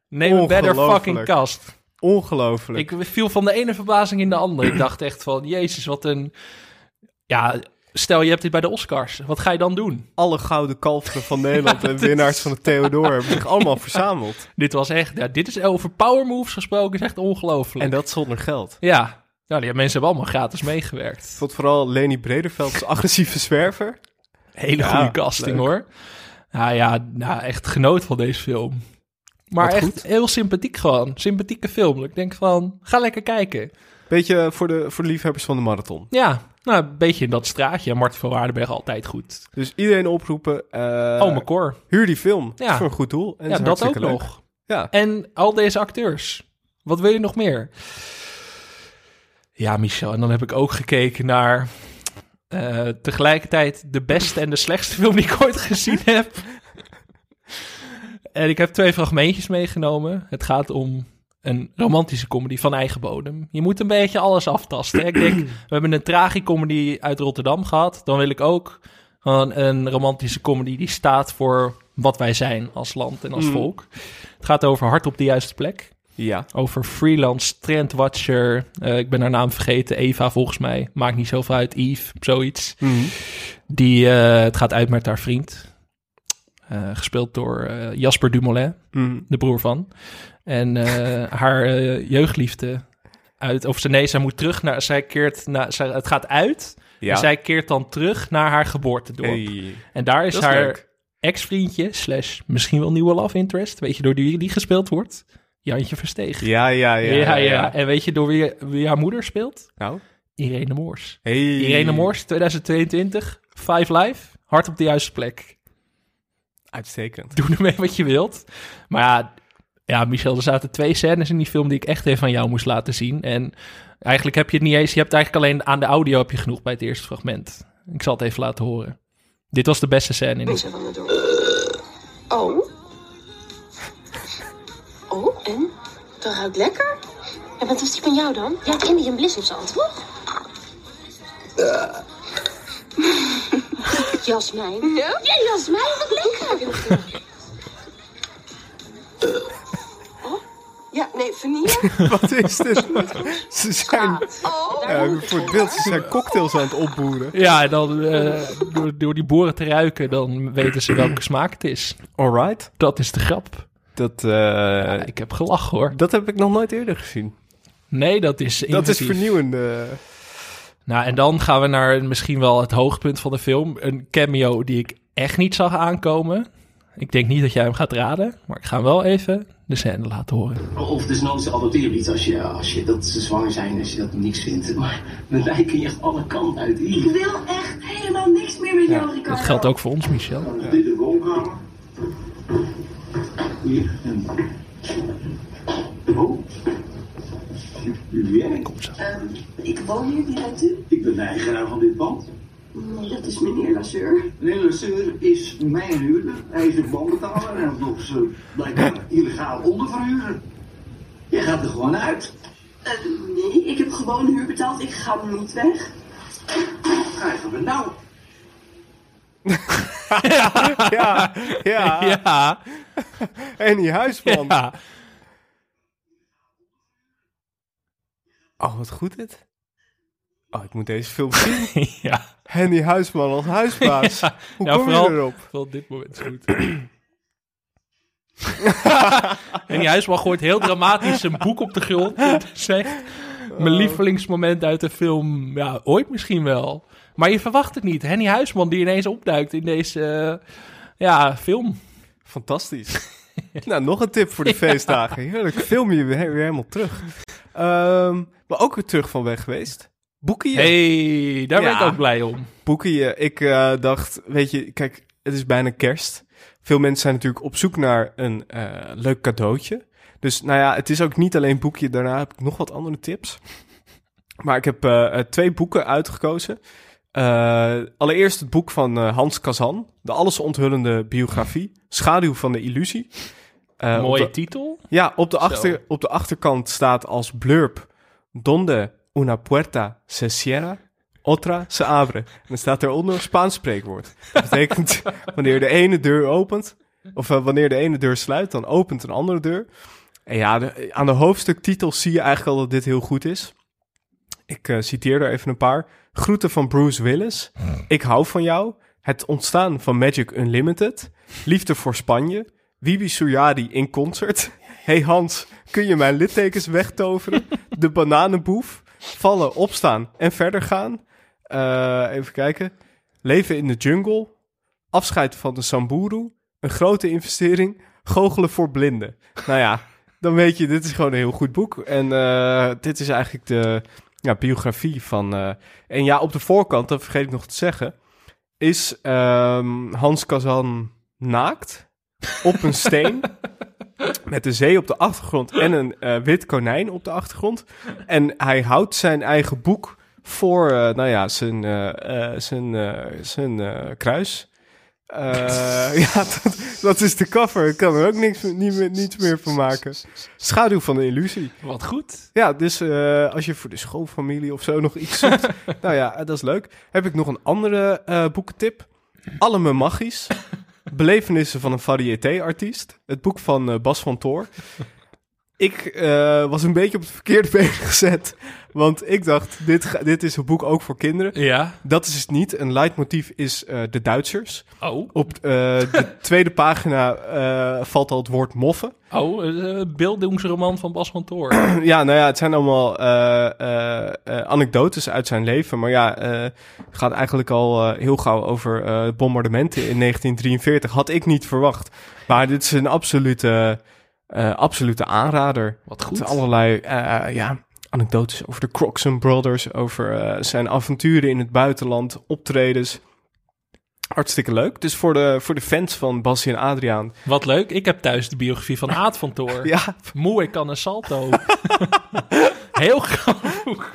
Neem een better fucking cast. Ongelooflijk. Ik viel van de ene verbazing in de andere. Ik dacht echt van, jezus, wat een... Ja, stel je hebt dit bij de Oscars. Wat ga je dan doen? Alle gouden kalveren van Nederland [LAUGHS] en winnaars van de Theodor hebben zich allemaal [LAUGHS] verzameld. Dit was echt... Ja, dit is over power moves gesproken. is echt ongelooflijk. En dat zonder geld. Ja, nou, die mensen hebben allemaal gratis meegewerkt. Tot vooral Leni Brederveld als agressieve zwerver. Hele goede casting, leuk. hoor. Nou ja, nou, echt genoot van deze film. Maar Wat echt goed. heel sympathiek gewoon. Sympathieke film. Ik denk van, ga lekker kijken. Beetje voor de, voor de liefhebbers van de marathon. Ja, nou, een beetje in dat straatje. Martin van Waardenberg altijd goed. Dus iedereen oproepen. eh, oh, mijn cor. Huur die film. Ja. Voor een goed doel. En Ja, dat ook leuk. nog. Ja. En al deze acteurs. Wat wil je nog meer? Ja, Michel. En dan heb ik ook gekeken naar eh, tegelijkertijd de beste en de slechtste film die ik ooit gezien heb. En ik heb twee fragmentjes meegenomen. Het gaat om een romantische comedy van eigen bodem. Je moet een beetje alles aftasten. Ik denk, [CLEARS THROAT] we hebben een tragicomedy uit Rotterdam gehad. Dan wil ik ook een romantische comedy die staat voor wat wij zijn als land en als Mm. volk. Het gaat over hart op de juiste plek. Ja. Over freelance trendwatcher. Eh, ik ben haar naam vergeten. Eva volgens mij. Maakt niet zoveel uit. Yves, zoiets. Mhm. Die, eh, het gaat uit met haar vriend. Eh, gespeeld door eh, Jasper Dumoulin, Mhm. de broer van. En eh, [LAUGHS] haar jeugdliefde uit... Of ze, nee, zij moet terug naar... Zij keert naar... Zij, het gaat uit. Ja. En zij keert dan terug naar haar geboortedorp. Hey. En daar is, haar ex-vriendje... Slash misschien wel nieuwe love interest. Weet je door die die gespeeld wordt? Jantje Versteeg. Ja, ja, ja. ja, ja. En weet je door wie, wie haar moeder speelt? Nou, Irene Moors. hey. Irene Moors, 2022, Five Live, hard op de juiste plek. Uitstekend. Doe ermee wat je wilt. Maar ja, ja, Michel, er zaten twee scènes in die film die ik echt even aan jou moest laten zien. En eigenlijk heb je het niet eens, je hebt eigenlijk alleen aan de audio heb je genoeg bij het eerste fragment. Ik zal het even laten horen. Dit was de beste scène in die Oh. Oh, en? Dat ruikt lekker. En wat was die van jou dan? Ja, Indian blissemzand, toch? Jasmijn. Ja? Ja, Jasmijn, wat lekker. Oh? Ja, nee, vanille. [LAUGHS] Wat is dit? Ze zijn, Oh. ja, voor het beeld, ze zijn cocktails aan het opboeren. Ja, dan eh, door, door die boren te ruiken, dan weten ze welke smaak het is. Alright. Dat is de grap. Dat, eh, Ja, ik heb gelachen hoor. dat heb ik nog nooit eerder gezien. Nee, dat is Dat is vernieuwend. Nou, en dan gaan we naar misschien wel het hoogtepunt van de film. Een cameo die ik echt niet zag aankomen. Ik denk niet dat jij hem gaat raden, maar ik ga hem wel even de scène laten horen. Of desnoods adopteren iets als je, als je dat ze zwanger zijn, als je dat niks vindt. Maar met mij kun je echt alle kanten uit. Hier, Ik wil echt helemaal niks meer met jou, Ricardo. Dat geldt ook voor ons, Michel. dit de woonkamer. Hier, en... Oh. Wie ben ik? Ehm, ik woon hier direct u. Ik ben de eigenaar van dit pand. Nee, dat is meneer Lasseur. Meneer Lasseur is mijn huurder. Hij is een bandbetaler en nog ze blijkbaar illegaal onderverhuren. Je gaat er gewoon uit. Eh, nee, ik heb gewoon huur betaald. Ik ga niet weg. Krijgen we nou. [LAUGHS] ja, ja. [LAUGHS] Ja, En die huisman. ja. Oh, wat goed dit. Oh, ik moet deze film [LAUGHS] zien. ja. Henny Huisman als huisbaas. Ja. Hoe Ja, kom vooral- je erop? Wel, dit moment is goed. [CLEARS THROAT] en die huisman gooit heel dramatisch zijn boek op de grond. En zegt, mijn lievelingsmoment uit de film, ja, ooit misschien wel. Maar je verwacht het niet. Henny Huisman die ineens opduikt in deze eh, ja, film. Fantastisch. [LAUGHS] nou, nog een tip voor de feestdagen. Heerlijk, film je weer, weer helemaal terug. Ehm, maar ook weer terug van weg geweest. Boeken je. hey, daar ben ik ook blij om. Boeken je. Ik eh, dacht, weet je, kijk, het is bijna kerst. Veel mensen zijn natuurlijk op zoek naar een eh, leuk cadeautje. Dus nou ja, het is ook niet alleen boekje. Daarna heb ik nog wat andere tips. Maar ik heb eh, twee boeken uitgekozen. Allereerst het boek van eh, Hans Kazan. De alles onthullende biografie. Schaduw van de illusie. Mooie de- titel. ja, op de, Zo. achter, op de achterkant staat als blurb... Donde una puerta se cierra, otra se abre. En dan staat eronder een Spaans spreekwoord. Dat betekent, [LAUGHS] wanneer de ene deur opent... of eh, wanneer de ene deur sluit, dan opent een andere deur. En ja, de- aan de hoofdstuktitel zie je eigenlijk al dat dit heel goed is. Ik eh, citeer er even een paar. Groeten van Bruce Willis. Ik hou van jou. Het ontstaan van Magic Unlimited. Liefde voor Spanje. Wibi Suyadi in concert. Hey Hans, kun je mijn littekens wegtoveren? De bananenboef. Vallen, opstaan en verder gaan. Eh, even kijken. Leven in de jungle. Afscheid van de Samburu. Een grote investering. Goochelen voor blinden. Nou ja, dan weet je, dit is gewoon een heel goed boek. En eh, dit is eigenlijk de ja, biografie van... eh, en ja, op de voorkant, dat vergeet ik nog te zeggen... is ehm, Hans Kazan naakt op een steen... [LAUGHS] met de zee op de achtergrond en een eh, wit konijn op de achtergrond. En hij houdt zijn eigen boek voor, eh, nou ja, zijn, eh, zijn, zijn kruis. [LAUGHS] Ja, dat, dat is de cover. Ik kan er ook niks, niet, meer- niets meer van maken. Schaduw van de illusie. Wat goed. Ja, dus als je voor de schoolfamilie of zo nog iets zoekt, [LAUGHS] nou ja, dat is leuk. Heb ik nog een andere boekentip. Allemaal Magisch. Belevenissen van een variété-artiest. Het boek van eh, Bas van Toor. [LAUGHS] Ik eh, was een beetje op het verkeerde [LAUGHS] been gezet. Want ik dacht, dit, ga- dit is een boek ook voor kinderen. Ja. Dat is het niet. Een leidmotief is eh, de Duitsers. Oh, Op eh, de [LAUGHS] tweede pagina valt al het woord moffen. oh een beeldingsroman van Bas van Toor. [CLEARS THROAT] Ja, nou ja, het zijn allemaal anekdotes uit zijn leven. Maar ja, het gaat eigenlijk al heel gauw over bombardementen in [LAUGHS] 1943. Had ik niet verwacht. Maar dit is een absolute Eh, absolute aanrader. Wat goed. Met allerlei eh, ja, anekdotes over de Croxon Brothers, over eh, zijn avonturen in het buitenland, optredens. Hartstikke leuk. Dus voor de, voor de fans van Bassie en Adriaan. Wat leuk. Ik heb thuis de biografie van Aad van Toor. [LAUGHS] Ja, Moe, ik kan een salto. [LAUGHS] Heel groot boek.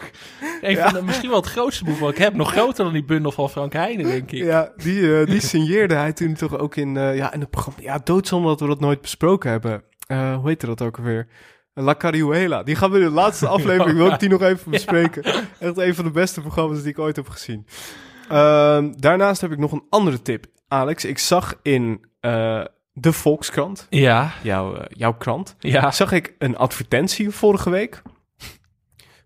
Een van de, misschien wel het grootste boek wat ik heb. Nog groter dan die bundel van Frank Heijnen, denk ik. ja die, eh, die [LAUGHS] signeerde hij toen toch ook in, eh, ja, in het programma. Ja, doodzonde dat we dat nooit besproken hebben. Eh, hoe heette dat ook alweer? La Carihuela. Die gaan we in de laatste aflevering, wil ik die nog even [LAUGHS] bespreken. Echt een van de beste programma's die ik ooit heb gezien. Ehm, daarnaast heb ik nog een andere tip. Alex, ik zag in eh, de Volkskrant, Ja, jouw, eh, jouw krant, ja. zag ik een advertentie vorige week.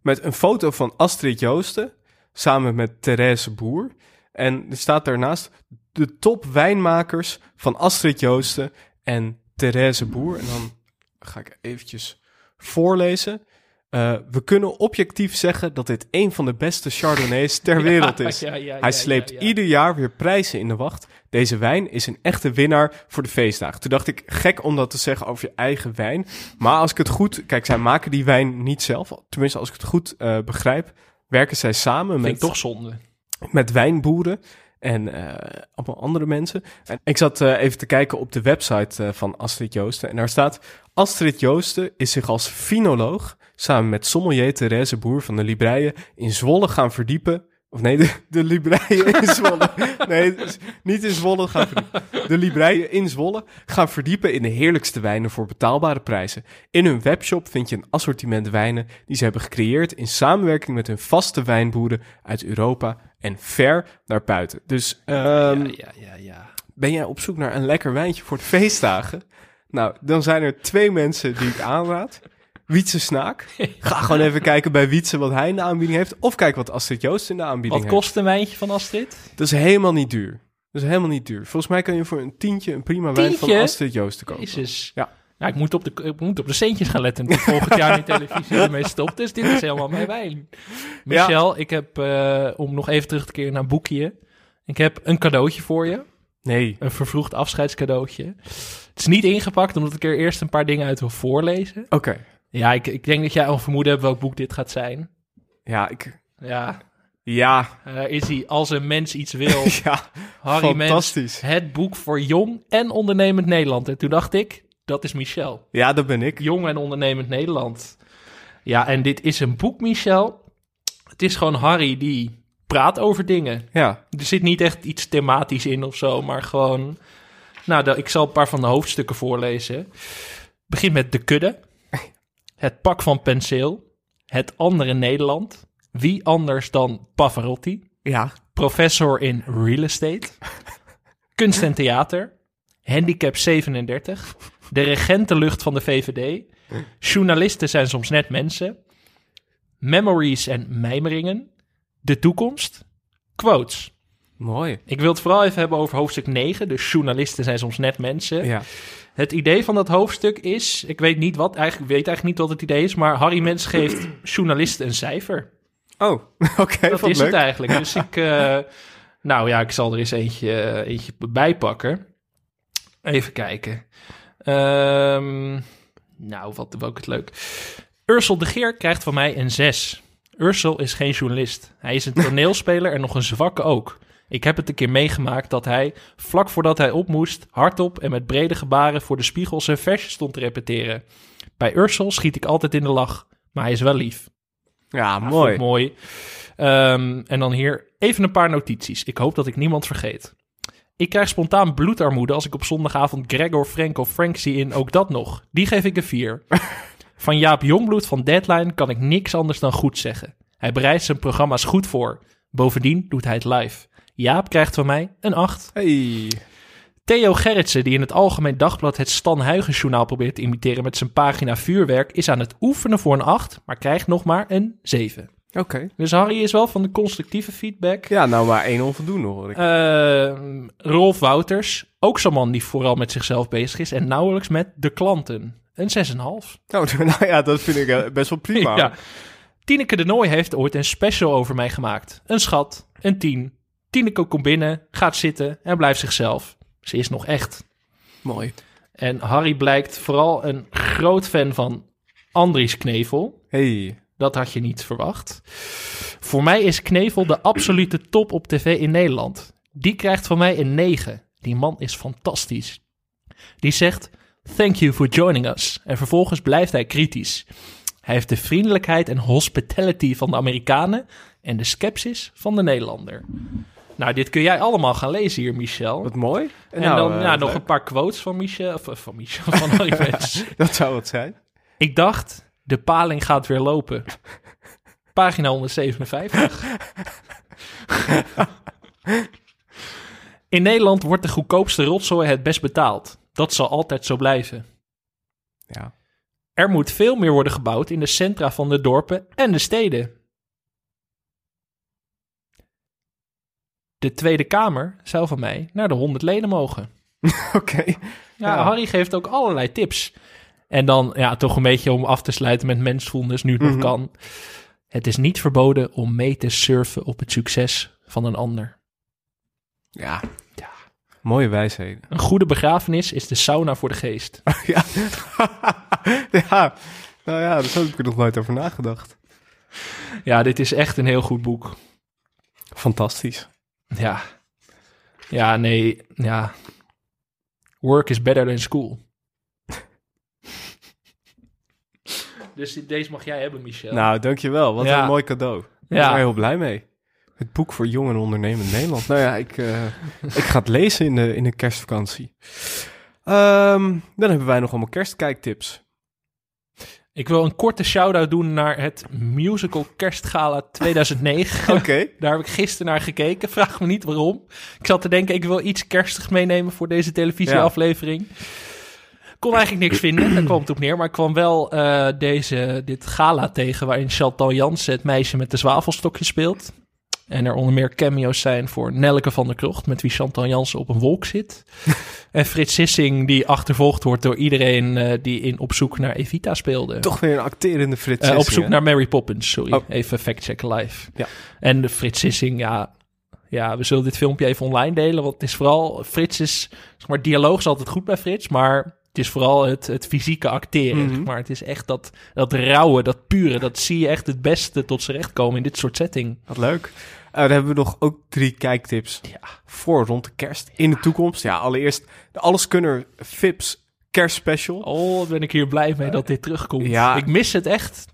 Met een foto van Astrid Joosten samen met Therese Boer. En er staat daarnaast de top wijnmakers van Astrid Joosten en Therese Boer. En dan ga ik eventjes voorlezen. Eh, we kunnen objectief zeggen dat dit een van de beste Chardonnays ter [LAUGHS] wereld is. Ja, ja, ja, Hij sleept ieder jaar weer prijzen in de wacht. Deze wijn is een echte winnaar voor de feestdagen. Toen dacht ik, gek om dat te zeggen over je eigen wijn. Maar als ik het goed... Kijk, zij maken die wijn niet zelf. Tenminste, als ik het goed eh, begrijp... werken zij samen Vind met, toch zonde. met wijnboeren en eh, allemaal andere mensen. En ik zat eh, even te kijken op de website eh, van Astrid Joosten. En daar staat... Astrid Joosten is zich als finoloog... samen met sommelier Therese Boer van de Libreien... in Zwolle gaan verdiepen... Of nee, de, de Libreien in Zwolle. Nee, dus niet in Zwolle gaan verdiepen. De Libreien in Zwolle gaan verdiepen in de heerlijkste wijnen voor betaalbare prijzen. In hun webshop vind je een assortiment wijnen die ze hebben gecreëerd in samenwerking met hun vaste wijnboeren uit Europa en ver daarbuiten. Dus ehm, ja, ja, ja, ja. ben jij op zoek naar een lekker wijntje voor de feestdagen? Nou, dan zijn er twee mensen die ik aanraad. Wietse Snaak. Ga gewoon even kijken bij Wietse wat hij in de aanbieding heeft. Of kijk wat Astrid Joost in de aanbieding Wat heeft. kost een wijntje van Astrid? Dat is helemaal niet duur. Dat is helemaal niet duur. Volgens mij kan je voor een tientje een prima wijn van? Astrid Joost kopen. Jezus. Ja. Ja, ik moet, op de, ik moet op de centjes gaan letten. Volgend jaar die televisie ermee stopt. Dus dit is helemaal mijn wijn. Michel, ik heb, eh, om nog even terug te keren naar boekje. Ik heb een cadeautje voor je. Nee. Een vervroegd afscheidscadeautje. Het is niet ingepakt, omdat ik er eerst een paar dingen uit wil voorlezen. Oké. Ja, ik, ik denk dat jij al vermoeden hebt welk boek dit gaat zijn. Ja, ik... Ja, Ja. eh, is hij als een mens iets wil. [LAUGHS] Ja. Harry Mens, Fantastisch. het boek voor jong en ondernemend Nederland. En toen dacht ik, dat is Michel. Ja, dat ben ik. Jong en ondernemend Nederland. Ja, en dit is een boek, Michel. Het is gewoon Harry die praat over dingen. Ja. Er zit niet echt iets thematisch in of zo, maar gewoon... Nou, ik zal een paar van de hoofdstukken voorlezen. Begint met De Kudde. Het pak van penseel. Het andere Nederland. Wie anders dan Pavarotti. Ja. Professor in real estate. [LAUGHS] Kunst en theater. Handicap 37. De regentenlucht van de VVD. Journalisten zijn soms net mensen. Memories en mijmeringen. De toekomst. Quotes. Mooi. Ik wil het vooral even hebben over hoofdstuk 9. De journalisten zijn soms net mensen. Ja. Het idee van dat hoofdstuk is... Ik weet niet wat, eigenlijk, ik weet eigenlijk niet wat het idee is... maar Harry Mens geeft [CLEARS THROAT] journalisten een cijfer. Oh, [LAUGHS] oké. Dat is leuk. het eigenlijk. Dus [LAUGHS] ik... eh, nou ja, ik zal er eens eentje, eh, eentje bij pakken. Even kijken. Ehm, nou, wat het leuk. Ursel de Geer krijgt van mij een 6. Ursel is geen journalist. Hij is een [LAUGHS] toneelspeler en nog een zwakke ook. Ik heb het een keer meegemaakt dat hij, vlak voordat hij op moest, hardop en met brede gebaren voor de spiegel zijn versje stond te repeteren. Bij Ursel schiet ik altijd in de lach, maar hij is wel lief. Ja, mooi. mooi. Ehm, en dan hier even een paar notities. Ik hoop dat ik niemand vergeet. Ik krijg spontaan bloedarmoede als ik op zondagavond Gregor, Frank of Frank zie in Ook Dat Nog. Die geef ik een 4. [LAUGHS] Van Jaap Jongbloed van Deadline kan ik niks anders dan goed zeggen. Hij bereidt zijn programma's goed voor. Bovendien doet hij het live. Jaap krijgt van mij een 8. Hey. Theo Gerritsen, die in het Algemeen Dagblad het Stan Huygens-journaal probeert te imiteren met zijn pagina vuurwerk, is aan het oefenen voor een 8, maar krijgt nog maar een 7. Oké. Dus Harry is wel van de constructieve feedback. Ja, nou maar één onvoldoende hoor ik. Eh, Rolf Wouters, ook zo'n man die vooral met zichzelf bezig is en nauwelijks met de klanten. Een 6,5. Nou, [LAUGHS] nou ja, dat vind ik eh, best wel prima. [LAUGHS] Ja. Tineke de Nooi heeft ooit een special over mij gemaakt. Een schat, een 10. Tineke komt binnen, gaat zitten en blijft zichzelf. Ze is nog echt. Mooi. En Harry blijkt vooral een groot fan van Andries Knevel. Hey, Dat had je niet verwacht. Voor mij is Knevel de absolute top op tv in Nederland. Die krijgt van mij een 9. Die man is fantastisch. Die zegt: Thank you for joining us. En vervolgens blijft hij kritisch. Hij heeft de vriendelijkheid en hospitality van de Amerikanen en de skepsis van de Nederlander. Nou, dit kun jij allemaal gaan lezen hier, Michel. wat mooi. En Nou, dan eh, ja, nog leuk. een paar quotes van Michel. Of, eh, van Michel, [LAUGHS] van. [LAUGHS] Dat zou het zijn. Ik dacht, de paling gaat weer lopen. Pagina 157. In Nederland wordt de goedkoopste rotzooi het best betaald. Dat zal altijd zo blijven. Ja. Er moet veel meer worden gebouwd in de centra van de dorpen en de steden. De Tweede Kamer zou van mij naar de 100 leden mogen. [LAUGHS] Oké. Ja, Ja. Harry geeft ook allerlei tips. En dan ja, toch een beetje om af te sluiten met mensvoelnis, nu het Mhm. nog kan. Het is niet verboden om mee te surfen op het succes van een ander. Ja. ja. Mooie wijsheden. Een goede begrafenis is de sauna voor de geest. [LAUGHS] ja. [LAUGHS] ja. Nou ja, daar heb ik er nog nooit over nagedacht. Ja, dit is echt een heel goed boek. Fantastisch. Ja. Ja, nee, ja. Work is better than school. [LAUGHS] dus deze mag jij hebben, Michel. Nou, dankjewel. Wat Ja. een mooi cadeau. Ik ben Ja. er heel blij mee. Het boek voor jong en ondernemend Nederland. Nou ja, ik, eh, [LAUGHS] ik ga het lezen in de, in de kerstvakantie. Ehm, dan hebben wij nog allemaal kerstkijktips. Ik wil een korte shout-out doen naar het musical Kerstgala 2009. [LAUGHS] Oké. Daar heb ik gisteren naar gekeken. [LAUGHS] Vraag me niet waarom. Ik zat te denken, ik wil iets kerstig meenemen voor deze televisieaflevering. Kon eigenlijk niks vinden, daar kwam het op neer. Maar ik kwam wel eh, deze, dit gala tegen waarin Chantal Jansen het meisje met de zwavelstokje speelt. En er onder meer cameo's zijn voor Nelleke van der Krocht, met wie Chantal Jansen op een wolk zit. [LAUGHS] en Frits Sissing, die achtervolgd wordt door iedereen eh, die in Op zoek naar Evita speelde. Toch weer een acterende Frits Eh, op Sissing, zoek hè? naar Mary Poppins, sorry. Oh. Even fact-checken live. Ja. En de Frits Sissing, ja, ja, we zullen dit filmpje even online delen. Want het is vooral, Frits is, zeg maar, dialoog is altijd goed bij Frits. Maar het is vooral het, het fysieke acteren. Mhm. Maar het is echt dat, dat rauwe, dat pure. Dat zie je echt het beste tot z'n recht komen in dit soort setting. Wat leuk. Eh, dan hebben we nog ook drie kijktips Ja. voor rond de kerst in de toekomst. Ja, allereerst de Alleskunner Fips kerstspecial. Oh, ben ik hier blij mee dat dit terugkomt. Ja. Ik mis het echt.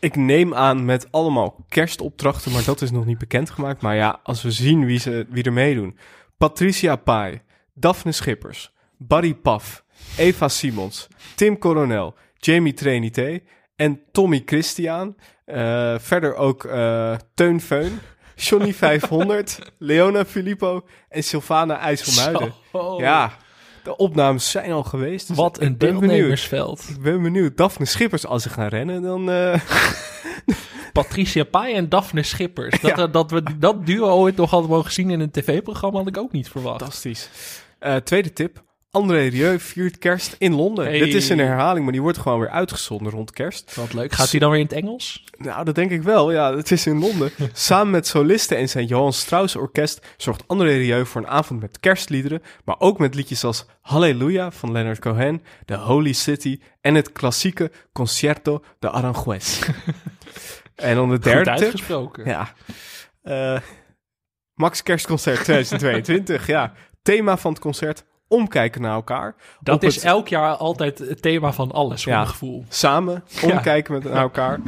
Ik neem aan met allemaal kerstopdrachten, maar dat is nog niet bekendgemaakt. Maar ja, als we zien wie, ze, wie er meedoen. Patricia Pai, Daphne Schippers, Barry Paf, Eva Simons, Tim Coronel, Jamie Trinité en Tommy Christian. Eh, verder ook eh, Teun Feun, Johnny [LAUGHS] 500, Leona Filippo en Sylvana IJsselmuiden. Zo. Ja, de opnames zijn al geweest. dus Wat een deelnemersveld. Ik ben benieuwd. Daphne Schippers, als ze gaan rennen, dan... eh, [LAUGHS] Patricia Pai en Daphne Schippers. Dat, Ja. dat we dat duo ooit nog hadden mogen zien in een tv-programma had ik ook niet verwacht. Fantastisch. Eh, tweede tip. André Rieu viert kerst in Londen. Hey. Dit is een herhaling, maar die wordt gewoon weer uitgezonden rond kerst. Wat leuk. Gaat hij dan weer in het Engels? Nou, dat denk ik wel. Ja, het is in Londen. [LAUGHS] Samen met solisten en zijn Johan Strauss Orkest zorgt André Rieu voor een avond met kerstliederen, maar ook met liedjes als Halleluja van Leonard Cohen, The Holy City en het klassieke Concerto de Aranjuez. [LAUGHS] en dan de Goed derde tip. uitgesproken. Ja. Eh, Max Kerstconcert [LAUGHS] 2022. ja. Thema van het concert: omkijken naar elkaar. Dat is het- elk jaar altijd het thema van alles, voor Ja. mijn gevoel. Samen [LAUGHS] omkijken met naar elkaar.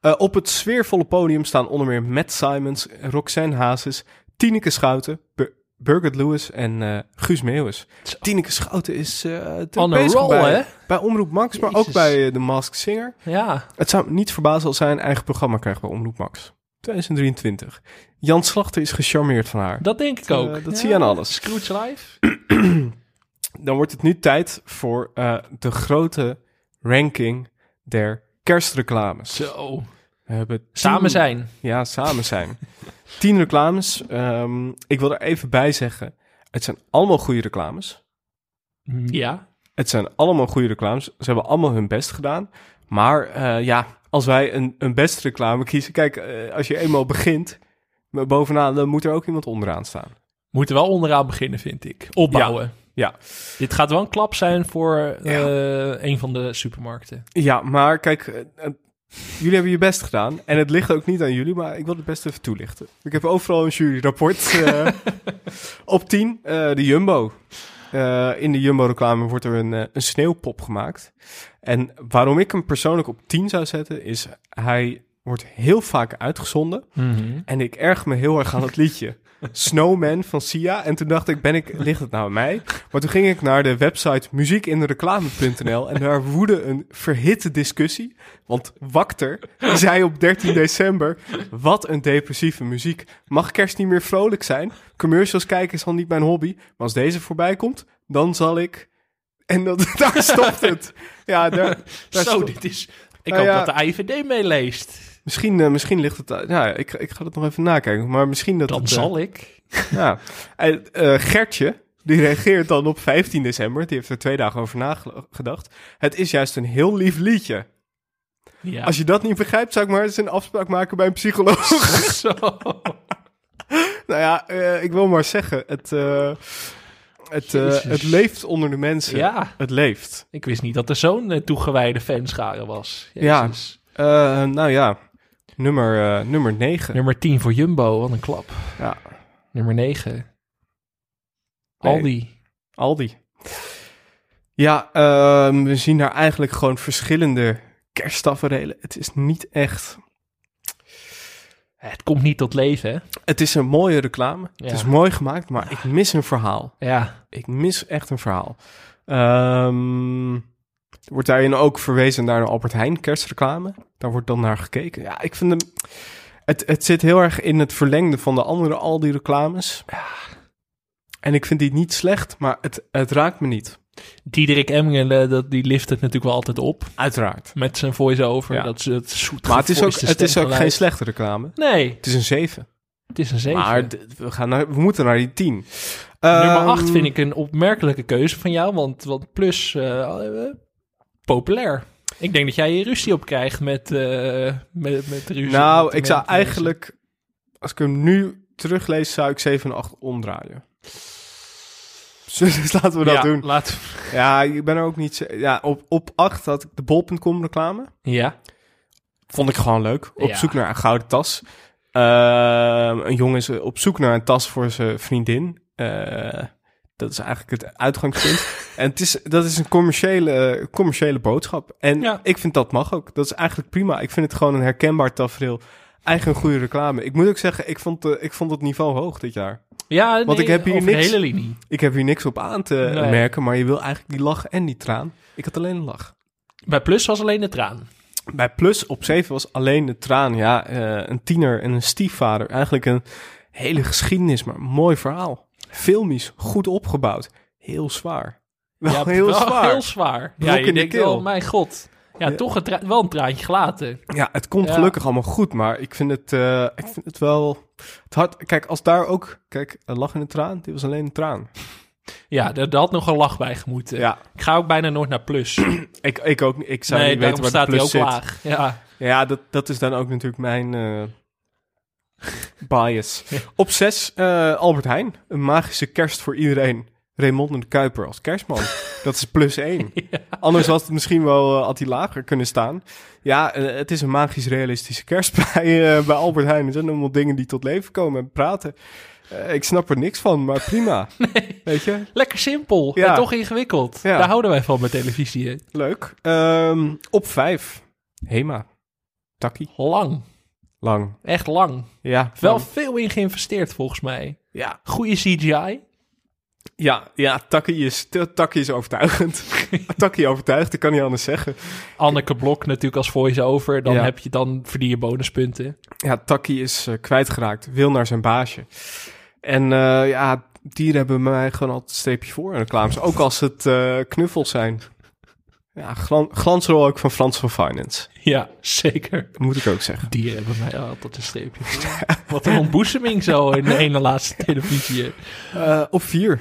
Eh, op het sfeervolle podium staan onder meer Matt Simons, Roxanne Hazes, Tineke Schouten, Bur- Lewis en eh, Guus Meeuwis. Zo. Tineke Schouten is druk On a roll, bij, hè? bij Omroep Max, maar ook bij The Masked Singer. Ja, Het zou me niet verbazen als zij een eigen programma krijgt bij Omroep Max. 2023. Jan Slachter is gecharmeerd van haar. dat denk ik ook. dat zie je aan alles. Scrooge Live. [CLEARS THROAT] Dan wordt het nu tijd voor eh, de grote ranking der kerstreclames. Zo. We hebben tien- Samen zijn. Ja, samen zijn. [LAUGHS] Tien reclames. Ehm, ik wil er even bij zeggen, het zijn allemaal goede reclames. Ja. Het zijn allemaal goede reclames. Ze hebben allemaal hun best gedaan. Maar eh, ja, als wij een, een beste reclame kiezen... Kijk, eh, als je eenmaal begint bovenaan... dan moet er ook iemand onderaan staan. Moeten wel onderaan beginnen, vind ik. Opbouwen. Ja. Dit gaat wel een klap zijn voor eh, een van de supermarkten. Ja, maar kijk, eh, eh, jullie hebben je best gedaan. En het ligt ook niet aan jullie, maar ik wil het best even toelichten. Ik heb overal een juryrapport. [LAUGHS] op 10, eh, de Jumbo. In de Jumbo-reclame wordt er een, een sneeuwpop gemaakt. En waarom ik hem persoonlijk op 10 zou zetten, is hij wordt heel vaak uitgezonden. En ik erg me heel erg aan het liedje. Snowman van Sia. En toen dacht ik, ben ik, ligt het nou aan mij? Maar toen ging ik naar de website muziekindereclame.nl en daar woedde een verhitte discussie. Want Wakter zei op 13 december, wat een depressieve muziek. Mag kerst niet meer vrolijk zijn? Commercials kijken is al niet mijn hobby. Maar als deze voorbij komt, dan zal ik... En dat, [LAUGHS] daar stopt het. Ja, daar, daar Zo, stopt- dit is... Ik Nou hoop ja. dat de IVD meeleest. Misschien, eh, misschien ligt het... Ja, ik, ik ga het nog even nakijken. Maar misschien dat Dan het... eh, zal ik. [LAUGHS] Ja. En, eh, Gertje, die reageert dan op 15 december. Die heeft er twee dagen over nagedacht. Het is juist een heel lief liedje. Ja. Als je dat niet begrijpt, zou ik maar eens een afspraak maken bij een psycholoog. [LAUGHS] [LAUGHS] Zo. nou ja, ik wil maar zeggen, het, het, het leeft onder de mensen. Ja, Het leeft. ik wist niet dat er zo'n toegewijde fanschare was. Ja. Jezus. Eh, nou ja, nummer, eh, nummer 9. Nummer 10 voor Jumbo, wat een klap. Ja, Nummer 9. Nee. Aldi. Aldi. Ja, ehm, we zien daar eigenlijk gewoon verschillende kersttaferelen. Het is niet echt... Het komt niet tot leven, hè? Het is een mooie reclame. Ja. Het is mooi gemaakt, maar ik mis een verhaal. Ja. Ik mis echt een verhaal. Ehm, er wordt daarin ook verwezen naar de Albert Heijn kerstreclame. Daar wordt dan naar gekeken. Ja, ik vind hem... Het, het zit heel erg in het verlengde van de andere Aldi reclames. En ik vind die niet slecht, maar het, het raakt me niet. Diederik Emmingen, eh, dat, die lift het natuurlijk wel altijd op. Uiteraard. Met zijn voice-over. Ja. Dat is het zoet Maar het is ook, het is ook geen slechte reclame. Nee, Het is een 7. het is een 7. Maar we, gaan naar, we moeten naar die 10. Nummer Ehm, 8 vind ik een opmerkelijke keuze van jou, want, want plus eh, eh, populair. Ik denk dat jij hier ruzie op krijgt met, eh met, met ruzie. Nou, met- ik zou eigenlijk... Als ik hem nu teruglees, zou ik 7 en 8 omdraaien. Dus [LAUGHS] laten we dat ja, doen. Laat, Ja, ik ben er ook niet... Ja, op, op 8 had ik de bol.com reclame. ja, Vond ik gewoon leuk. Op Ja. zoek naar een gouden tas. Ehm, een jongen is op zoek naar een tas voor zijn vriendin. Eh, dat is eigenlijk het uitgangspunt. [LAUGHS] en het is, dat is een commerciële, commerciële boodschap. En Ja. ik vind dat mag ook. Dat is eigenlijk prima. Ik vind het gewoon een herkenbaar tafereel. Eigen goede reclame. Ik moet ook zeggen, ik vond, eh, ik vond het niveau hoog dit jaar. ja Want ik heb hier niks- de hele linie. Ik heb hier niks op aan te Nee. merken, maar je wil eigenlijk die lach en die traan. Ik had alleen een lach. Bij Plus was alleen de traan. Bij Plus op 7 was alleen de traan. Ja, eh, een tiener en een stiefvader. Eigenlijk een hele geschiedenis, maar een mooi verhaal. Filmisch, goed opgebouwd. Heel zwaar. Wel ja, [LAUGHS] heel wel zwaar. Heel zwaar. Ja, in je de denkt mijn god. Ja, Ja. toch een wel een traantje gelaten. Ja, het komt Ja. gelukkig allemaal goed, maar ik vind het, eh, ik vind het wel... Het hard, kijk, als daar ook... Kijk, een lach en een traan, dit was alleen een traan. Ja, er, er had nog een lach bij gemoeten. Ja, Ik ga ook bijna nooit naar Plus. [CLEARS THROAT] ik, ik ook. Ik zou nee, niet weten waar staat ook plus zit. laag. Ja, Ja, dat, dat is dan ook natuurlijk mijn eh, bias. Op zes, eh, Albert Heijn. Een magische kerst voor iedereen. Raymond de Kuiper als kerstman. [LAUGHS] dat is plus één. Anders had het misschien wel eh, had hij lager kunnen staan. Ja, eh, het is een magisch realistische kerst bij, bij Albert Heijn. Er zijn allemaal dingen die tot leven komen en praten. Ik snap er niks van, maar prima. [LAUGHS] Weet je? lekker simpel. Ja. En toch ingewikkeld. Ja. Daar houden wij van met televisie. hè. Leuk. Ehm, op vijf, Hema. Takkie. Lang. Lang. Echt lang. Ja. Wel lang. veel in geïnvesteerd volgens mij. Ja, Goede CGI. Ja, ja Takkie is, Takkie is overtuigend. [LAUGHS] Takkie overtuigd, ik kan niet anders zeggen. Anneke Blok natuurlijk als voice-over. Dan, Ja. heb je, dan verdien je bonuspunten. Ja, Takkie is eh, kwijtgeraakt, wil naar zijn baasje. En eh, ja, dieren hebben mij gewoon altijd een streepje voor in reclames. Ook als het eh, knuffels zijn. Ja, glan glansrol ook van Frans van Finance. Ja, zeker. Moet ik ook zeggen. Die hebben mij altijd een streepje. Wat een ontboezeming zo in de ene laatste televisie. Eh, op vier.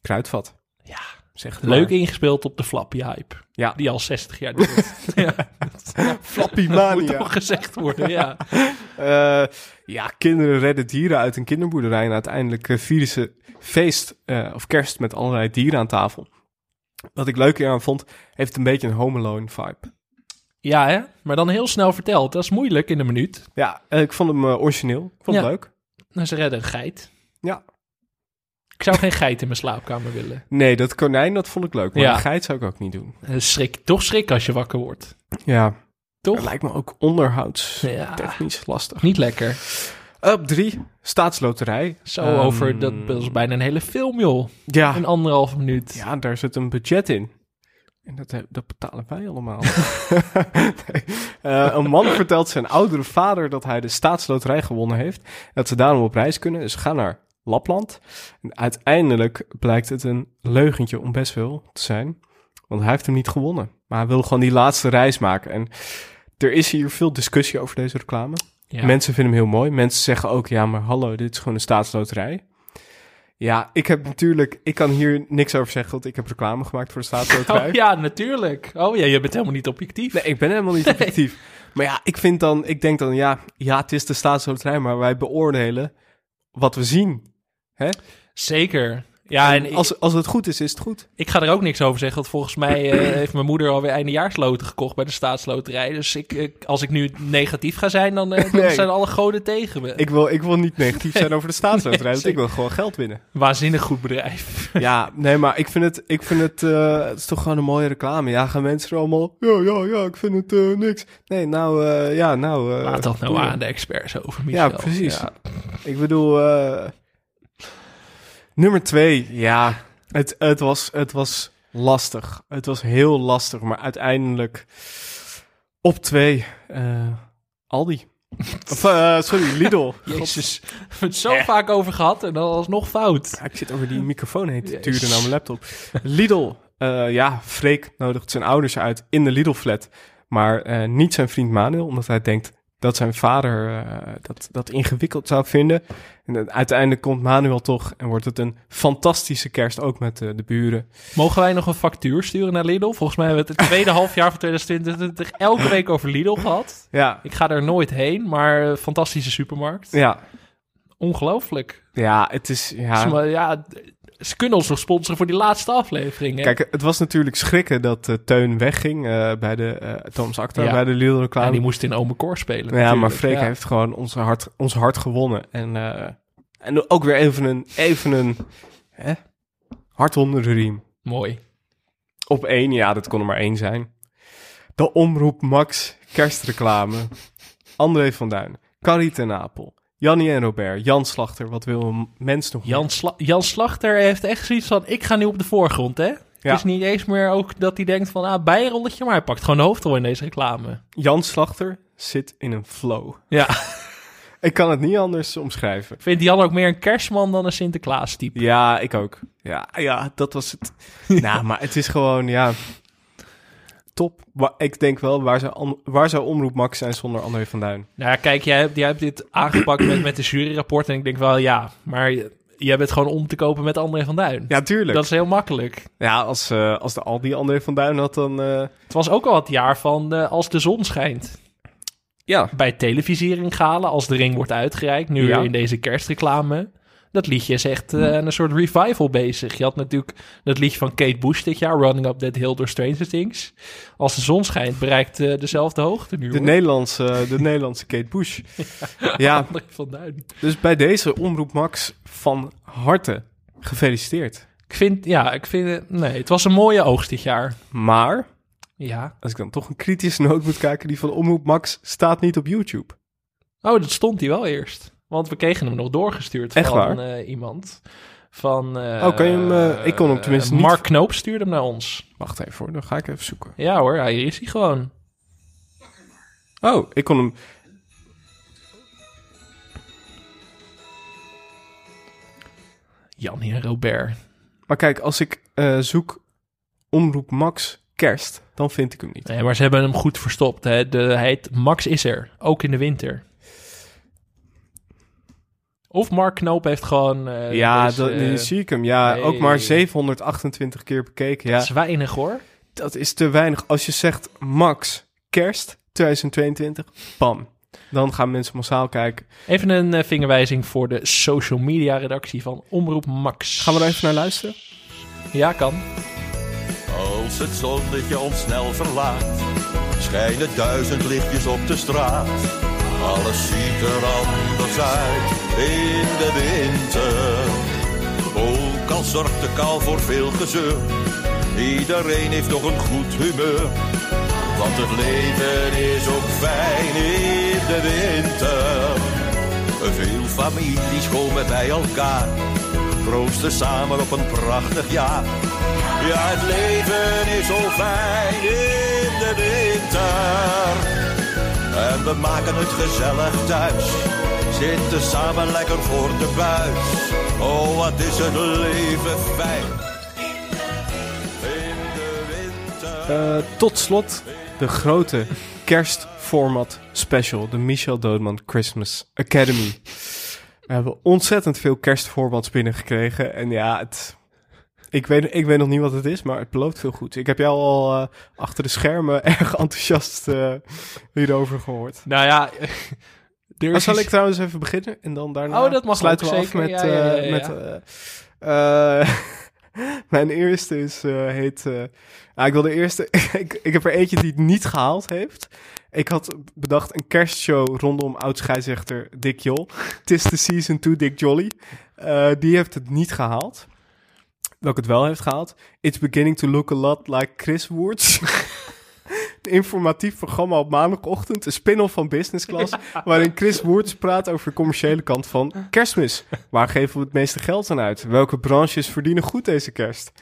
Kruidvat. Ja, Zeg Leuk ingespeeld op de Flappy hype. Ja. Die al 60 jaar duurt. [LAUGHS] ja, Flappy moet mania. toch gezegd worden, ja. Eh, ja, kinderen redden dieren uit een kinderboerderij. En uiteindelijk eh, vieren ze feest of kerst met allerlei dieren aan tafel. Wat ik leuk aan vond, heeft een beetje een Home Alone vibe. Ja, hè? Maar dan heel snel verteld. Dat is moeilijk in een minuut. Ja, eh, ik vond hem eh, origineel. Ik vond het leuk. Nou, ze redden een geit. Ja. Ik zou geen geit in mijn slaapkamer willen. Nee, dat konijn, dat vond ik leuk. Maar Ja. een geit zou ik ook niet doen. Eh, Schrik, toch schrik als je wakker wordt. Ja, Toch? dat lijkt me ook onderhoudstechnisch Ja, lastig. niet lekker. Op drie, staatsloterij. Zo Ehm, over, dat, dat is bijna een hele film, joh. Ja, Een anderhalve minuut. ja, daar zit een budget in. En dat, dat betalen wij allemaal. [LAUGHS] Nee. Eh, een man vertelt zijn oudere vader dat hij de staatsloterij gewonnen heeft. Dat ze daarom op reis kunnen. Dus ze gaan naar Lapland. En uiteindelijk blijkt het een leugentje om best veel te zijn. Want hij heeft hem niet gewonnen. Maar hij wil gewoon die laatste reis maken. En er is hier veel discussie over deze reclame. Ja. Mensen vinden hem heel mooi. Mensen zeggen ook, ja, maar hallo, dit is gewoon een staatsloterij. Ja, ik heb natuurlijk, ik kan hier niks over zeggen, want ik heb reclame gemaakt voor de staatsloterij. [LAUGHS] Oh ja, natuurlijk. Oh ja, je bent helemaal niet objectief. Nee, ik ben helemaal niet objectief. Maar ja, ik vind dan, ik denk dan, ja, ja, het is de staatsloterij, maar wij beoordelen wat we zien. Zeker. Ja, en en ik, als, als het goed is, is het goed. ik ga er ook niks over zeggen. Want volgens mij eh, [CLEARS THROAT] heeft mijn moeder alweer eindejaarsloten gekocht bij de staatsloterij. Dus ik, als ik nu negatief ga zijn, dan, eh, dan Nee. zijn alle goden tegen me. Ik wil, ik wil niet negatief zijn [LAUGHS] over de staatsloterij, Nee, want ik wil gewoon geld winnen. Waanzinnig goed bedrijf. [LAUGHS] Ja, nee, maar ik vind het, ik vind het, eh, het is toch gewoon een mooie reclame. Ja, gaan mensen er allemaal, ja, ja, ja, ik vind het niks. Nee, nou, ja, nou. Laat dat nou aan de experts over, Michel. Ja, precies. Ja. Ik bedoel, nummer twee, ja, het, het, was, het was lastig. Het was heel lastig, maar uiteindelijk op twee, eh, Aldi. [LAUGHS] Of, eh, sorry, Lidl. [LAUGHS] Jezus, we hebben het zo vaak over gehad en dan alsnog fout. Ja, ik zit over die microfoon heen te turen naar mijn laptop. Lidl, eh, ja, Freek nodigt zijn ouders uit in de Lidl-flat. Maar eh, niet zijn vriend Manuel, omdat hij denkt dat zijn vader eh, dat, dat ingewikkeld zou vinden. En dan uiteindelijk komt Manuel toch en wordt het een fantastische kerst, ook met eh, de buren. Mogen wij nog een factuur sturen naar Lidl? Volgens mij hebben we het, het tweede [LAUGHS] halfjaar van 2020 elke week over Lidl gehad. Ja, Ik ga er nooit heen, maar eh, fantastische supermarkt. ja, Ongelooflijk. ja, het is, ja... maar ja, ze kunnen ons nog sponsoren voor die laatste aflevering. Hè? Kijk, het was natuurlijk schrikken dat eh, Teun wegging eh, bij de eh Thomas Acta, Ja. bij de Lidl-reclame. ja, die moest in Ome Cor spelen. Ja, maar. Freek Ja. heeft gewoon ons hart, ons hart gewonnen. En, en ook weer even een, even een hè, hart onder de riem. Mooi. Op één, ja, dat kon er maar één zijn. De Omroep Max kerstreclame. André van Duin, Carrie ten Apel, Jannie en Robert, Jan Slachter. Wat wil een mens nog? Jan, Sla- Jan Slachter heeft echt zoiets van, ik ga nu op de voorgrond, hè? Ja. Het is niet eens meer ook dat hij denkt van, ah, bijrolletje, maar hij pakt gewoon de hoofdrol in deze reclame. Jan Slachter zit in een flow. Ja, [LAUGHS] Ik kan het niet anders omschrijven. vindt Jan ook meer een kerstman dan een Sinterklaas type? Ja, ik ook. Ja, ja dat was het. [LAUGHS] nou, maar het is gewoon, ja... Top. Ik denk wel, waar zou, waar zou Omroep Max zijn zonder André van Duin? Nou ja, kijk, jij hebt, jij hebt dit aangepakt met, met de juryrapport en ik denk wel, ja, maar je- jij bent gewoon om te kopen met André van Duin. Ja, tuurlijk. Dat is heel makkelijk. Ja, als, eh, als de Aldi André van Duin had, dan... eh, Het was ook al het jaar van eh, als de zon schijnt. ja. Bij televisiering galen, als de ring wordt uitgereikt, nu Ja. in deze kerstreclame. Dat liedje is echt eh, een soort revival bezig. Je had natuurlijk dat liedje van Kate Bush dit jaar, Running Up That Hill door Stranger Things. Als de zon schijnt, bereikt eh, dezelfde hoogte nu. De, hoor. Nederlandse, de Nederlandse Kate Bush. [LAUGHS] Ja, van Duin. dus bij deze Omroep Max van harte gefeliciteerd. Ik vind, ja, ik vind, nee, het was een mooie oogst dit jaar. Maar, Ja. als ik dan toch een kritische noot moet kijken, die van Omroep Max staat niet op YouTube. Oh, dat stond hij wel eerst. Want we kregen hem nog doorgestuurd Echt van waar? eh, iemand. Van, eh, Oh, kan je hem, eh, ik kon hem tenminste niet- Mark Knoop stuurde hem naar ons. Wacht even hoor, dan ga ik even zoeken. Ja hoor, hier is hij gewoon. Oh, ik kon hem... Jan en Robert. Maar kijk, als ik zoek Omroep Max kerst, dan vind ik hem niet. Nee, maar ze hebben hem goed verstopt. Hè. De, hij heet Max is er, ook in de winter. Of Mark Knoop heeft gewoon... eh, ja, dat, zie ik hem. Ja, nee. ook maar 728 keer bekeken. Ja, Dat is weinig hoor. dat is te weinig. Als je zegt max kerst 2022, bam. Dan gaan mensen massaal kijken. Even een eh, vingerwijzing voor de social media redactie van Omroep Max. Gaan we er even naar luisteren? Ja, kan. Als het zonnetje ons snel verlaat, schijnen duizend lichtjes op de straat. Alles ziet er anders uit in de winter. Ook al zorgt de kou voor veel gezeur, iedereen heeft nog een goed humeur. Want het leven is ook fijn in de winter. Veel families komen bij elkaar, proosten samen op een prachtig jaar. Ja, het leven is zo fijn in de winter. En we maken het gezellig thuis. Zitten samen lekker voor de buis. Oh, wat is het leven fijn. In de winter. Eh, tot slot de grote kerstformat special. De Michel Doodman Christmas Academy. We hebben ontzettend veel kerstformats binnengekregen. En ja, het, ik, weet, ik weet nog niet wat het is, maar het belooft veel goed. Ik heb jou al eh, achter de schermen [LAUGHS] erg enthousiast eh, hierover gehoord. Nou ja, [LAUGHS] er is zal ik trouwens even beginnen en dan daarna Oh, dat mag sluiten ook we af zeker. met... Ja, ja, ja, ja, met eh, eh, [LAUGHS] mijn eerste is, heet... ah, ik wil de eerste... ik, ik heb er eentje die het niet gehaald heeft. Ik had bedacht een kerstshow rondom oud-scheidsrechter Dick Jol. Tis the season to Dick Jolly. Die heeft het niet gehaald. Welke het wel heeft gehaald. It's beginning to look a lot like Chris Woods. [LAUGHS] Een informatief programma op maandagochtend. Een spin-off van Business Class. Waarin Chris Woods praat over de commerciële kant van kerstmis. Waar geven we het meeste geld aan uit? Welke branches verdienen goed deze kerst?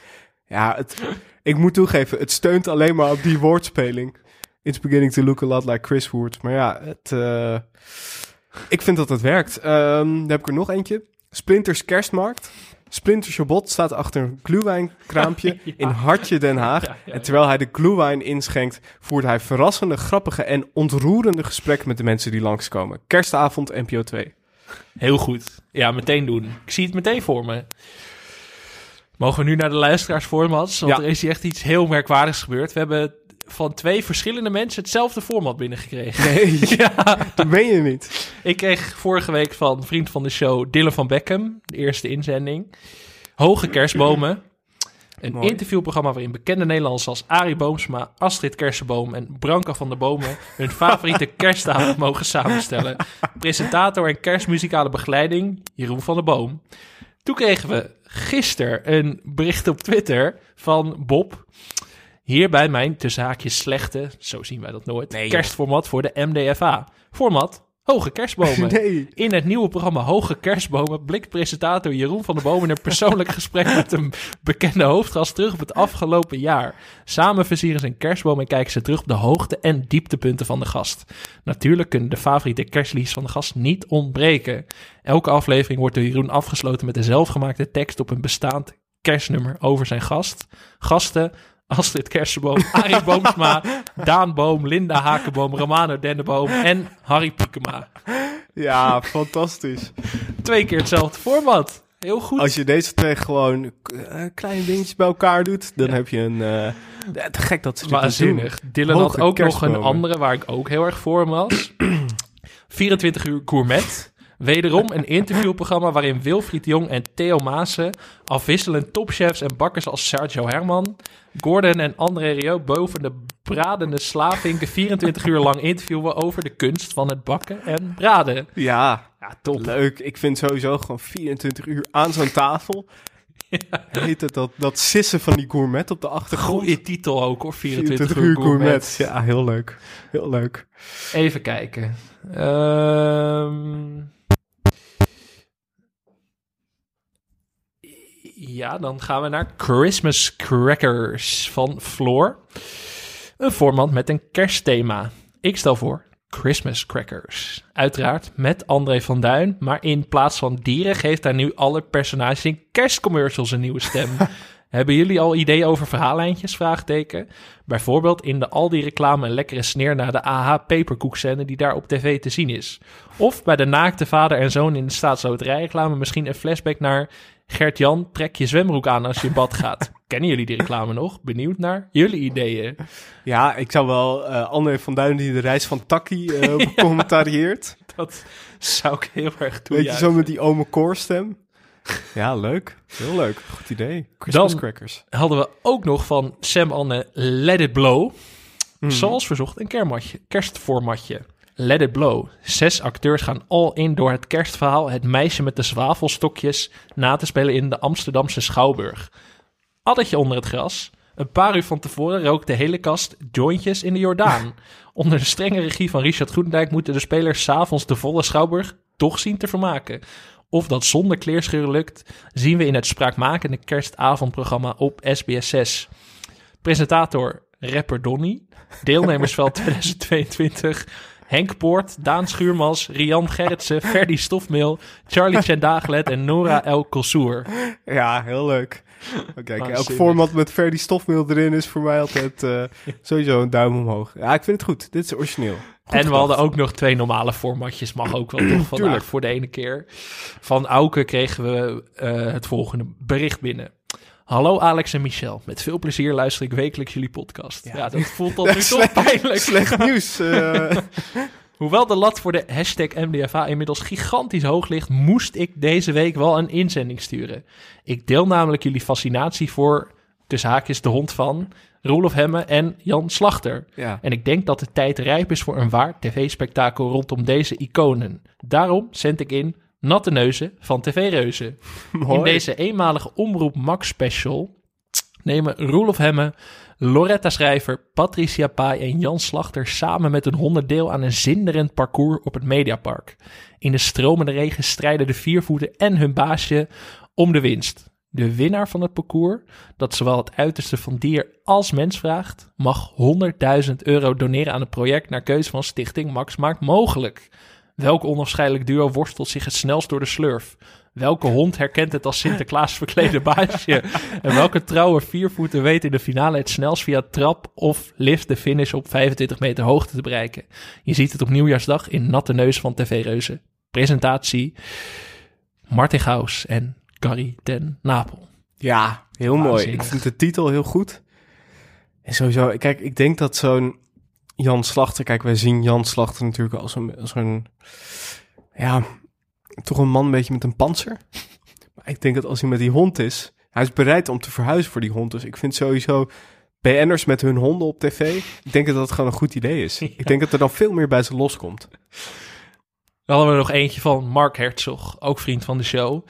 Ja, het, ik moet toegeven, het steunt alleen maar op die woordspeling. It's beginning to look a lot like Chris Woods. Maar ja, het, eh, ik vind dat het werkt. Ehm, dan heb ik er nog eentje. Splinters Kerstmarkt. Splinter Chabot staat achter een glühweinkraampje [LAUGHS] Ja. in Hartje Den Haag. [LAUGHS] Ja, ja, En terwijl hij de glühwein inschenkt, voert hij verrassende, grappige en ontroerende gesprekken met de mensen die langskomen. Kerstavond NPO 2. Heel goed. Ja, meteen doen. Ik zie het meteen voor me. Mogen we nu naar de luisteraarsformats? Want Ja. er is hier echt iets heel merkwaardigs gebeurd. We hebben van twee verschillende mensen hetzelfde format binnengekregen. Nee, [LAUGHS] ja, dat ben je niet. ik kreeg vorige week van vriend van de show Dylan van Beckham, de eerste inzending. Hoge kerstbomen. Een Mooi. interviewprogramma waarin bekende Nederlanders als Arie Boomsma, Astrid Kersenboom en Branka van der Bomen hun favoriete [LAUGHS] kerstavond mogen samenstellen. Presentator en kerstmuzikale begeleiding Jeroen van der Boom. Toen kregen we gisteren een bericht op Twitter van Bob. Hierbij mijn haakjes slechte, zo zien wij dat nooit, Nee, kerstformat voor de MDFA. Format Hoge Kerstbomen. [LAUGHS] Nee. In het nieuwe programma Hoge Kerstbomen blikt presentator Jeroen van der Boom in een persoonlijk [LAUGHS] gesprek met een bekende hoofdgast terug op het afgelopen jaar. Samen versieren ze een kerstboom en kijken ze terug op de hoogte- en dieptepunten van de gast. Natuurlijk kunnen de favoriete kerstliedjes van de gast niet ontbreken. Elke aflevering wordt door Jeroen afgesloten met een zelfgemaakte tekst op een bestaand kerstnummer over zijn gast. Gasten Astrid Kersenboom, Arie Boomsma, Daan Boom, Linda Hakenboom, Romano Denneboom en Harry Piekema. Ja, fantastisch. Twee keer hetzelfde format. Heel goed. Als je deze twee gewoon eh, kleine dingetjes bij elkaar doet, dan heb je een... eh, ja, te gek dat ze doen. Waanzinnig. Dylan had Hoge ook nog een andere waar ik ook heel erg voor was. [CLEARS THROAT] 24 uur gourmet. Wederom een interviewprogramma waarin Wilfried Jong en Theo Maassen afwisselend topchefs en bakkers als Sergio Herman, Gordon en André Rieu boven de bradende slavinken 24 uur lang interviewen over de kunst van het bakken en braden. Ja, Ja, top. leuk. Ik vind sowieso gewoon 24 uur aan zo'n tafel. [LAUGHS] Heet het dat, dat sissen van die gourmet op de achtergrond? Goeie titel ook hoor, 24, uur gourmet. Ja, heel leuk. Heel leuk. Even kijken. Ehm, ja, dan gaan we naar Christmas Crackers van Floor. Een format met een kerstthema. Ik stel voor Christmas Crackers. Uiteraard met André van Duin, maar in plaats van dieren geeft hij nu alle personages in kerstcommercials een nieuwe stem. [LAUGHS] Hebben jullie al ideeën over verhaallijntjes? Vraagteken. Bijvoorbeeld in de Aldi-reclame een lekkere sneer naar de AH peperkoekscène die daar op tv te zien is. Of bij de naakte vader en zoon in de staatsloterijreclame misschien een flashback naar Gert-Jan, trek je zwembroek aan als je in bad gaat. [LAUGHS] Kennen jullie die reclame nog? Benieuwd naar jullie ideeën. Ja, ik zou wel eh André van Duin die de reis van Taki eh [LAUGHS] commentarieert. Dat zou ik heel erg Weet toejuichen. je, zo met die ome koorstem. [LAUGHS] Ja, leuk. Heel leuk. Goed idee. Christmas Dan- crackers. hadden we ook nog van Sam Anne Let It Blow. Hmm. Zoals verzocht een kermatje, kerstformatje. Let It Blow. Zes acteurs gaan all in door het kerstverhaal Het meisje met de zwavelstokjes na te spelen in de Amsterdamse Schouwburg. Addertje onder het gras. Een paar uur van tevoren rookt de hele kast jointjes in de Jordaan. [LAUGHS] Onder de strenge regie van Richard Groenendijk moeten de spelers s'avonds de volle Schouwburg toch zien te vermaken. Of dat zonder kleerscheuren lukt, zien we in het spraakmakende kerstavondprogramma op SBS 6. Presentator rapper Donny, deelnemersveld [LAUGHS] 2022, Henk Poort, Daan Schuurmans, Rian Gerritsen, Ferdy Stofmeel, Charlie Chendaglet en Nora El Kossoer. Ja, heel leuk. Kijk, elk format met Ferdy Stofmeel erin is voor mij altijd eh, [LAUGHS] sowieso een duim omhoog. Ja, ik vind het goed. Dit is origineel. Goed en we hadden ook nog twee normale formatjes, mag ook wel [CLEARS THROAT] toch vandaag Tuurlijk. voor de ene keer. Van Auke kregen we eh, het volgende bericht binnen. Hallo Alex en Michel, met veel plezier luister ik wekelijks jullie podcast. Ja, dat voelt dan [LAUGHS] nu toch pijnlijk. Slecht nieuws. eh. [LAUGHS] Hoewel de lat voor de hashtag MDFA inmiddels gigantisch hoog ligt, moest ik deze week wel een inzending sturen. Ik deel namelijk jullie fascinatie voor, tussen haakjes, de hond van Roelof Hemme en Jan Slachter. ja. En ik denk dat de tijd rijp is voor een waar tv-spektakel rondom deze iconen. Daarom zend ik in Natte Neuzen van TV Reuzen. [LAUGHS] Mooi. In deze eenmalige Omroep Max special nemen Roelof Hemme, Loretta Schrijver, Patricia Pai en Jan Slachter samen met een honderd deel aan een zinderend parcours op het Mediapark. In de stromende regen strijden de viervoeten en hun baasje om de winst. De winnaar van het parcours, dat zowel het uiterste van dier als mens vraagt, mag 100.000 euro doneren aan het project naar keuze van Stichting Max Maakt Mogelijk. Welk onafscheidelijk duo worstelt zich het snelst door de slurf? Welke hond herkent het als Sinterklaas verklede baasje? En welke trouwe viervoeter weet in de finale het snelst via trap of lift de finish op 25 meter hoogte te bereiken? Je ziet het op nieuwjaarsdag in Natte Neus van TV Reuzen. Presentatie Martin en Carrie ten Napel. Ja, heel mooi. Ik vind de titel heel goed. En sowieso, kijk, ik denk dat zo'n Jan Slachter... Kijk, wij zien Jan Slachter natuurlijk als een, als een... Ja, toch een man een beetje met een panzer. Maar ik denk dat als hij met die hond is... Hij is bereid om te verhuizen voor die hond. Dus ik vind sowieso... BN'ers met hun honden op tv... Ik denk dat dat gewoon een goed idee is. [LAUGHS] Ik denk dat er dan veel meer bij ze loskomt. Dan hadden we nog eentje van Mark Herzog, ook vriend van de show.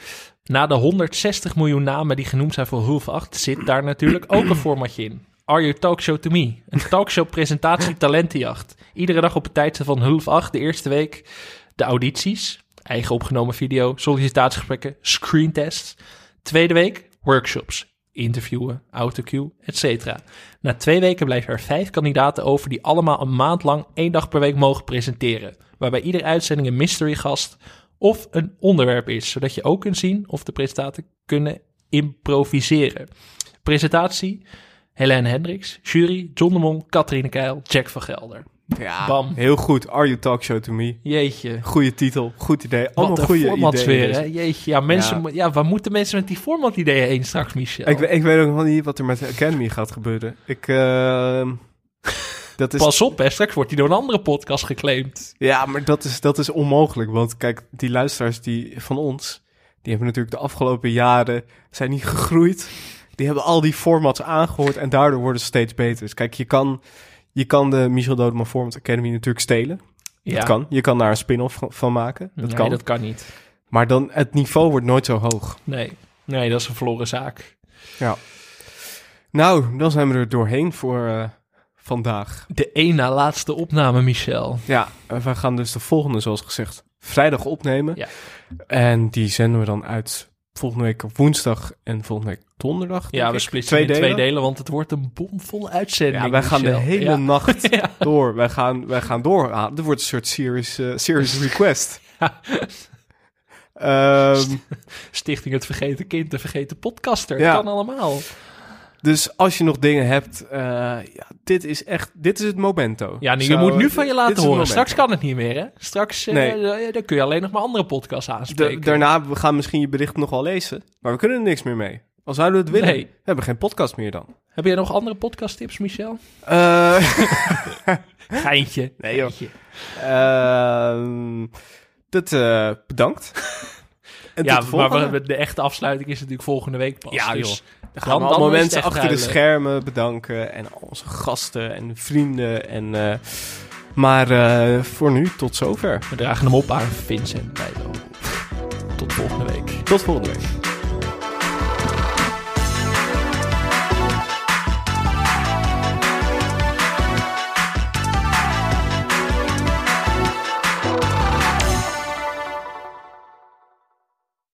Na de 160 miljoen namen die genoemd zijn voor Hulf 8, zit daar natuurlijk ook een formatje in. Are You Talk Show To Me? Een talkshow presentatie [LAUGHS] talentenjacht. Iedere dag op het tijdstip van Hulf 8, de eerste week de audities, eigen opgenomen video, sollicitatiegesprekken, screentests. Tweede week workshops, interviewen, autocue, etc. Na twee weken blijven er vijf kandidaten over die allemaal een maand lang één dag per week mogen presenteren. Waarbij iedere uitzending een mystery gast of een onderwerp is, zodat je ook kunt zien of de presentaten kunnen improviseren. Presentatie, Helene Hendricks, jury, John de Mol, Katrine Keil, Jack van Gelder. Ja, Bam. heel goed. Are You Talk Show To Me. Jeetje. Goeie titel, goed idee. Wat Allemaal een goede formats ideeën. weer, hè? Jeetje, ja, mensen, Ja. ja, waar moeten mensen met die format-ideeën heen straks, Michel? Ik, ik weet ook nog niet wat er met de Academy gaat gebeuren. Ik, ehm, dat is, Pas op, hè, straks wordt die door een andere podcast geclaimd. ja, maar dat is, dat is onmogelijk. Want kijk, die luisteraars die, van ons, die hebben natuurlijk de afgelopen jaren, zijn niet gegroeid. Die hebben al die formats aangehoord en daardoor worden ze steeds beter. Dus kijk, je kan, je kan de Michel Dodeman Format Academy natuurlijk stelen. Ja, Dat kan. Je kan daar een spin-off van- van maken. Dat nee, kan. dat kan niet. Maar dan, het niveau wordt nooit zo hoog. Nee. nee, dat is een verloren zaak. Ja. Nou, dan zijn we er doorheen voor eh, vandaag. De één na laatste opname, Michel. Ja, we gaan dus de volgende, zoals gezegd, vrijdag opnemen. Ja. En die zenden we dan uit volgende week op woensdag en volgende week donderdag. Ja, we splitsen twee in twee delen. delen, want het wordt een bomvolle uitzending. Ja, wij gaan de hele Ja. nacht [LAUGHS] Ja. door. Wij gaan, wij gaan door. Ah, er wordt een soort series, eh, series [LAUGHS] request. Ehm, Stichting Het Vergeten Kind, de Vergeten Podcaster. Ja. Kan allemaal. Dus als je nog dingen hebt, eh, ja, dit is echt, dit is het momento. Ja, nu, je Zo, moet nu van je laten horen. Straks kan het niet meer, hè? Straks Nee. eh, dan kun je alleen nog maar andere podcasts Da- aanspreken. daarna, we gaan misschien je bericht nog wel lezen, maar we kunnen er niks meer mee. Al zouden we het willen, Nee. we hebben geen podcast meer dan. Heb jij nog andere podcasttips, Michel? Eh, [LAUGHS] Geintje. Nee, joh. Geintje. ehm, dat, bedankt. [LAUGHS] En Ja, maar we- de echte afsluiting is natuurlijk volgende week pas. Ja, dus joh. Dan dan- gaan we allemaal mensen achter de schermen bedanken. En al onze gasten en vrienden. En, eh, maar eh, voor nu, tot zover. We dragen hem op aan Vincent Bijlo. Tot volgende week. Tot volgende week.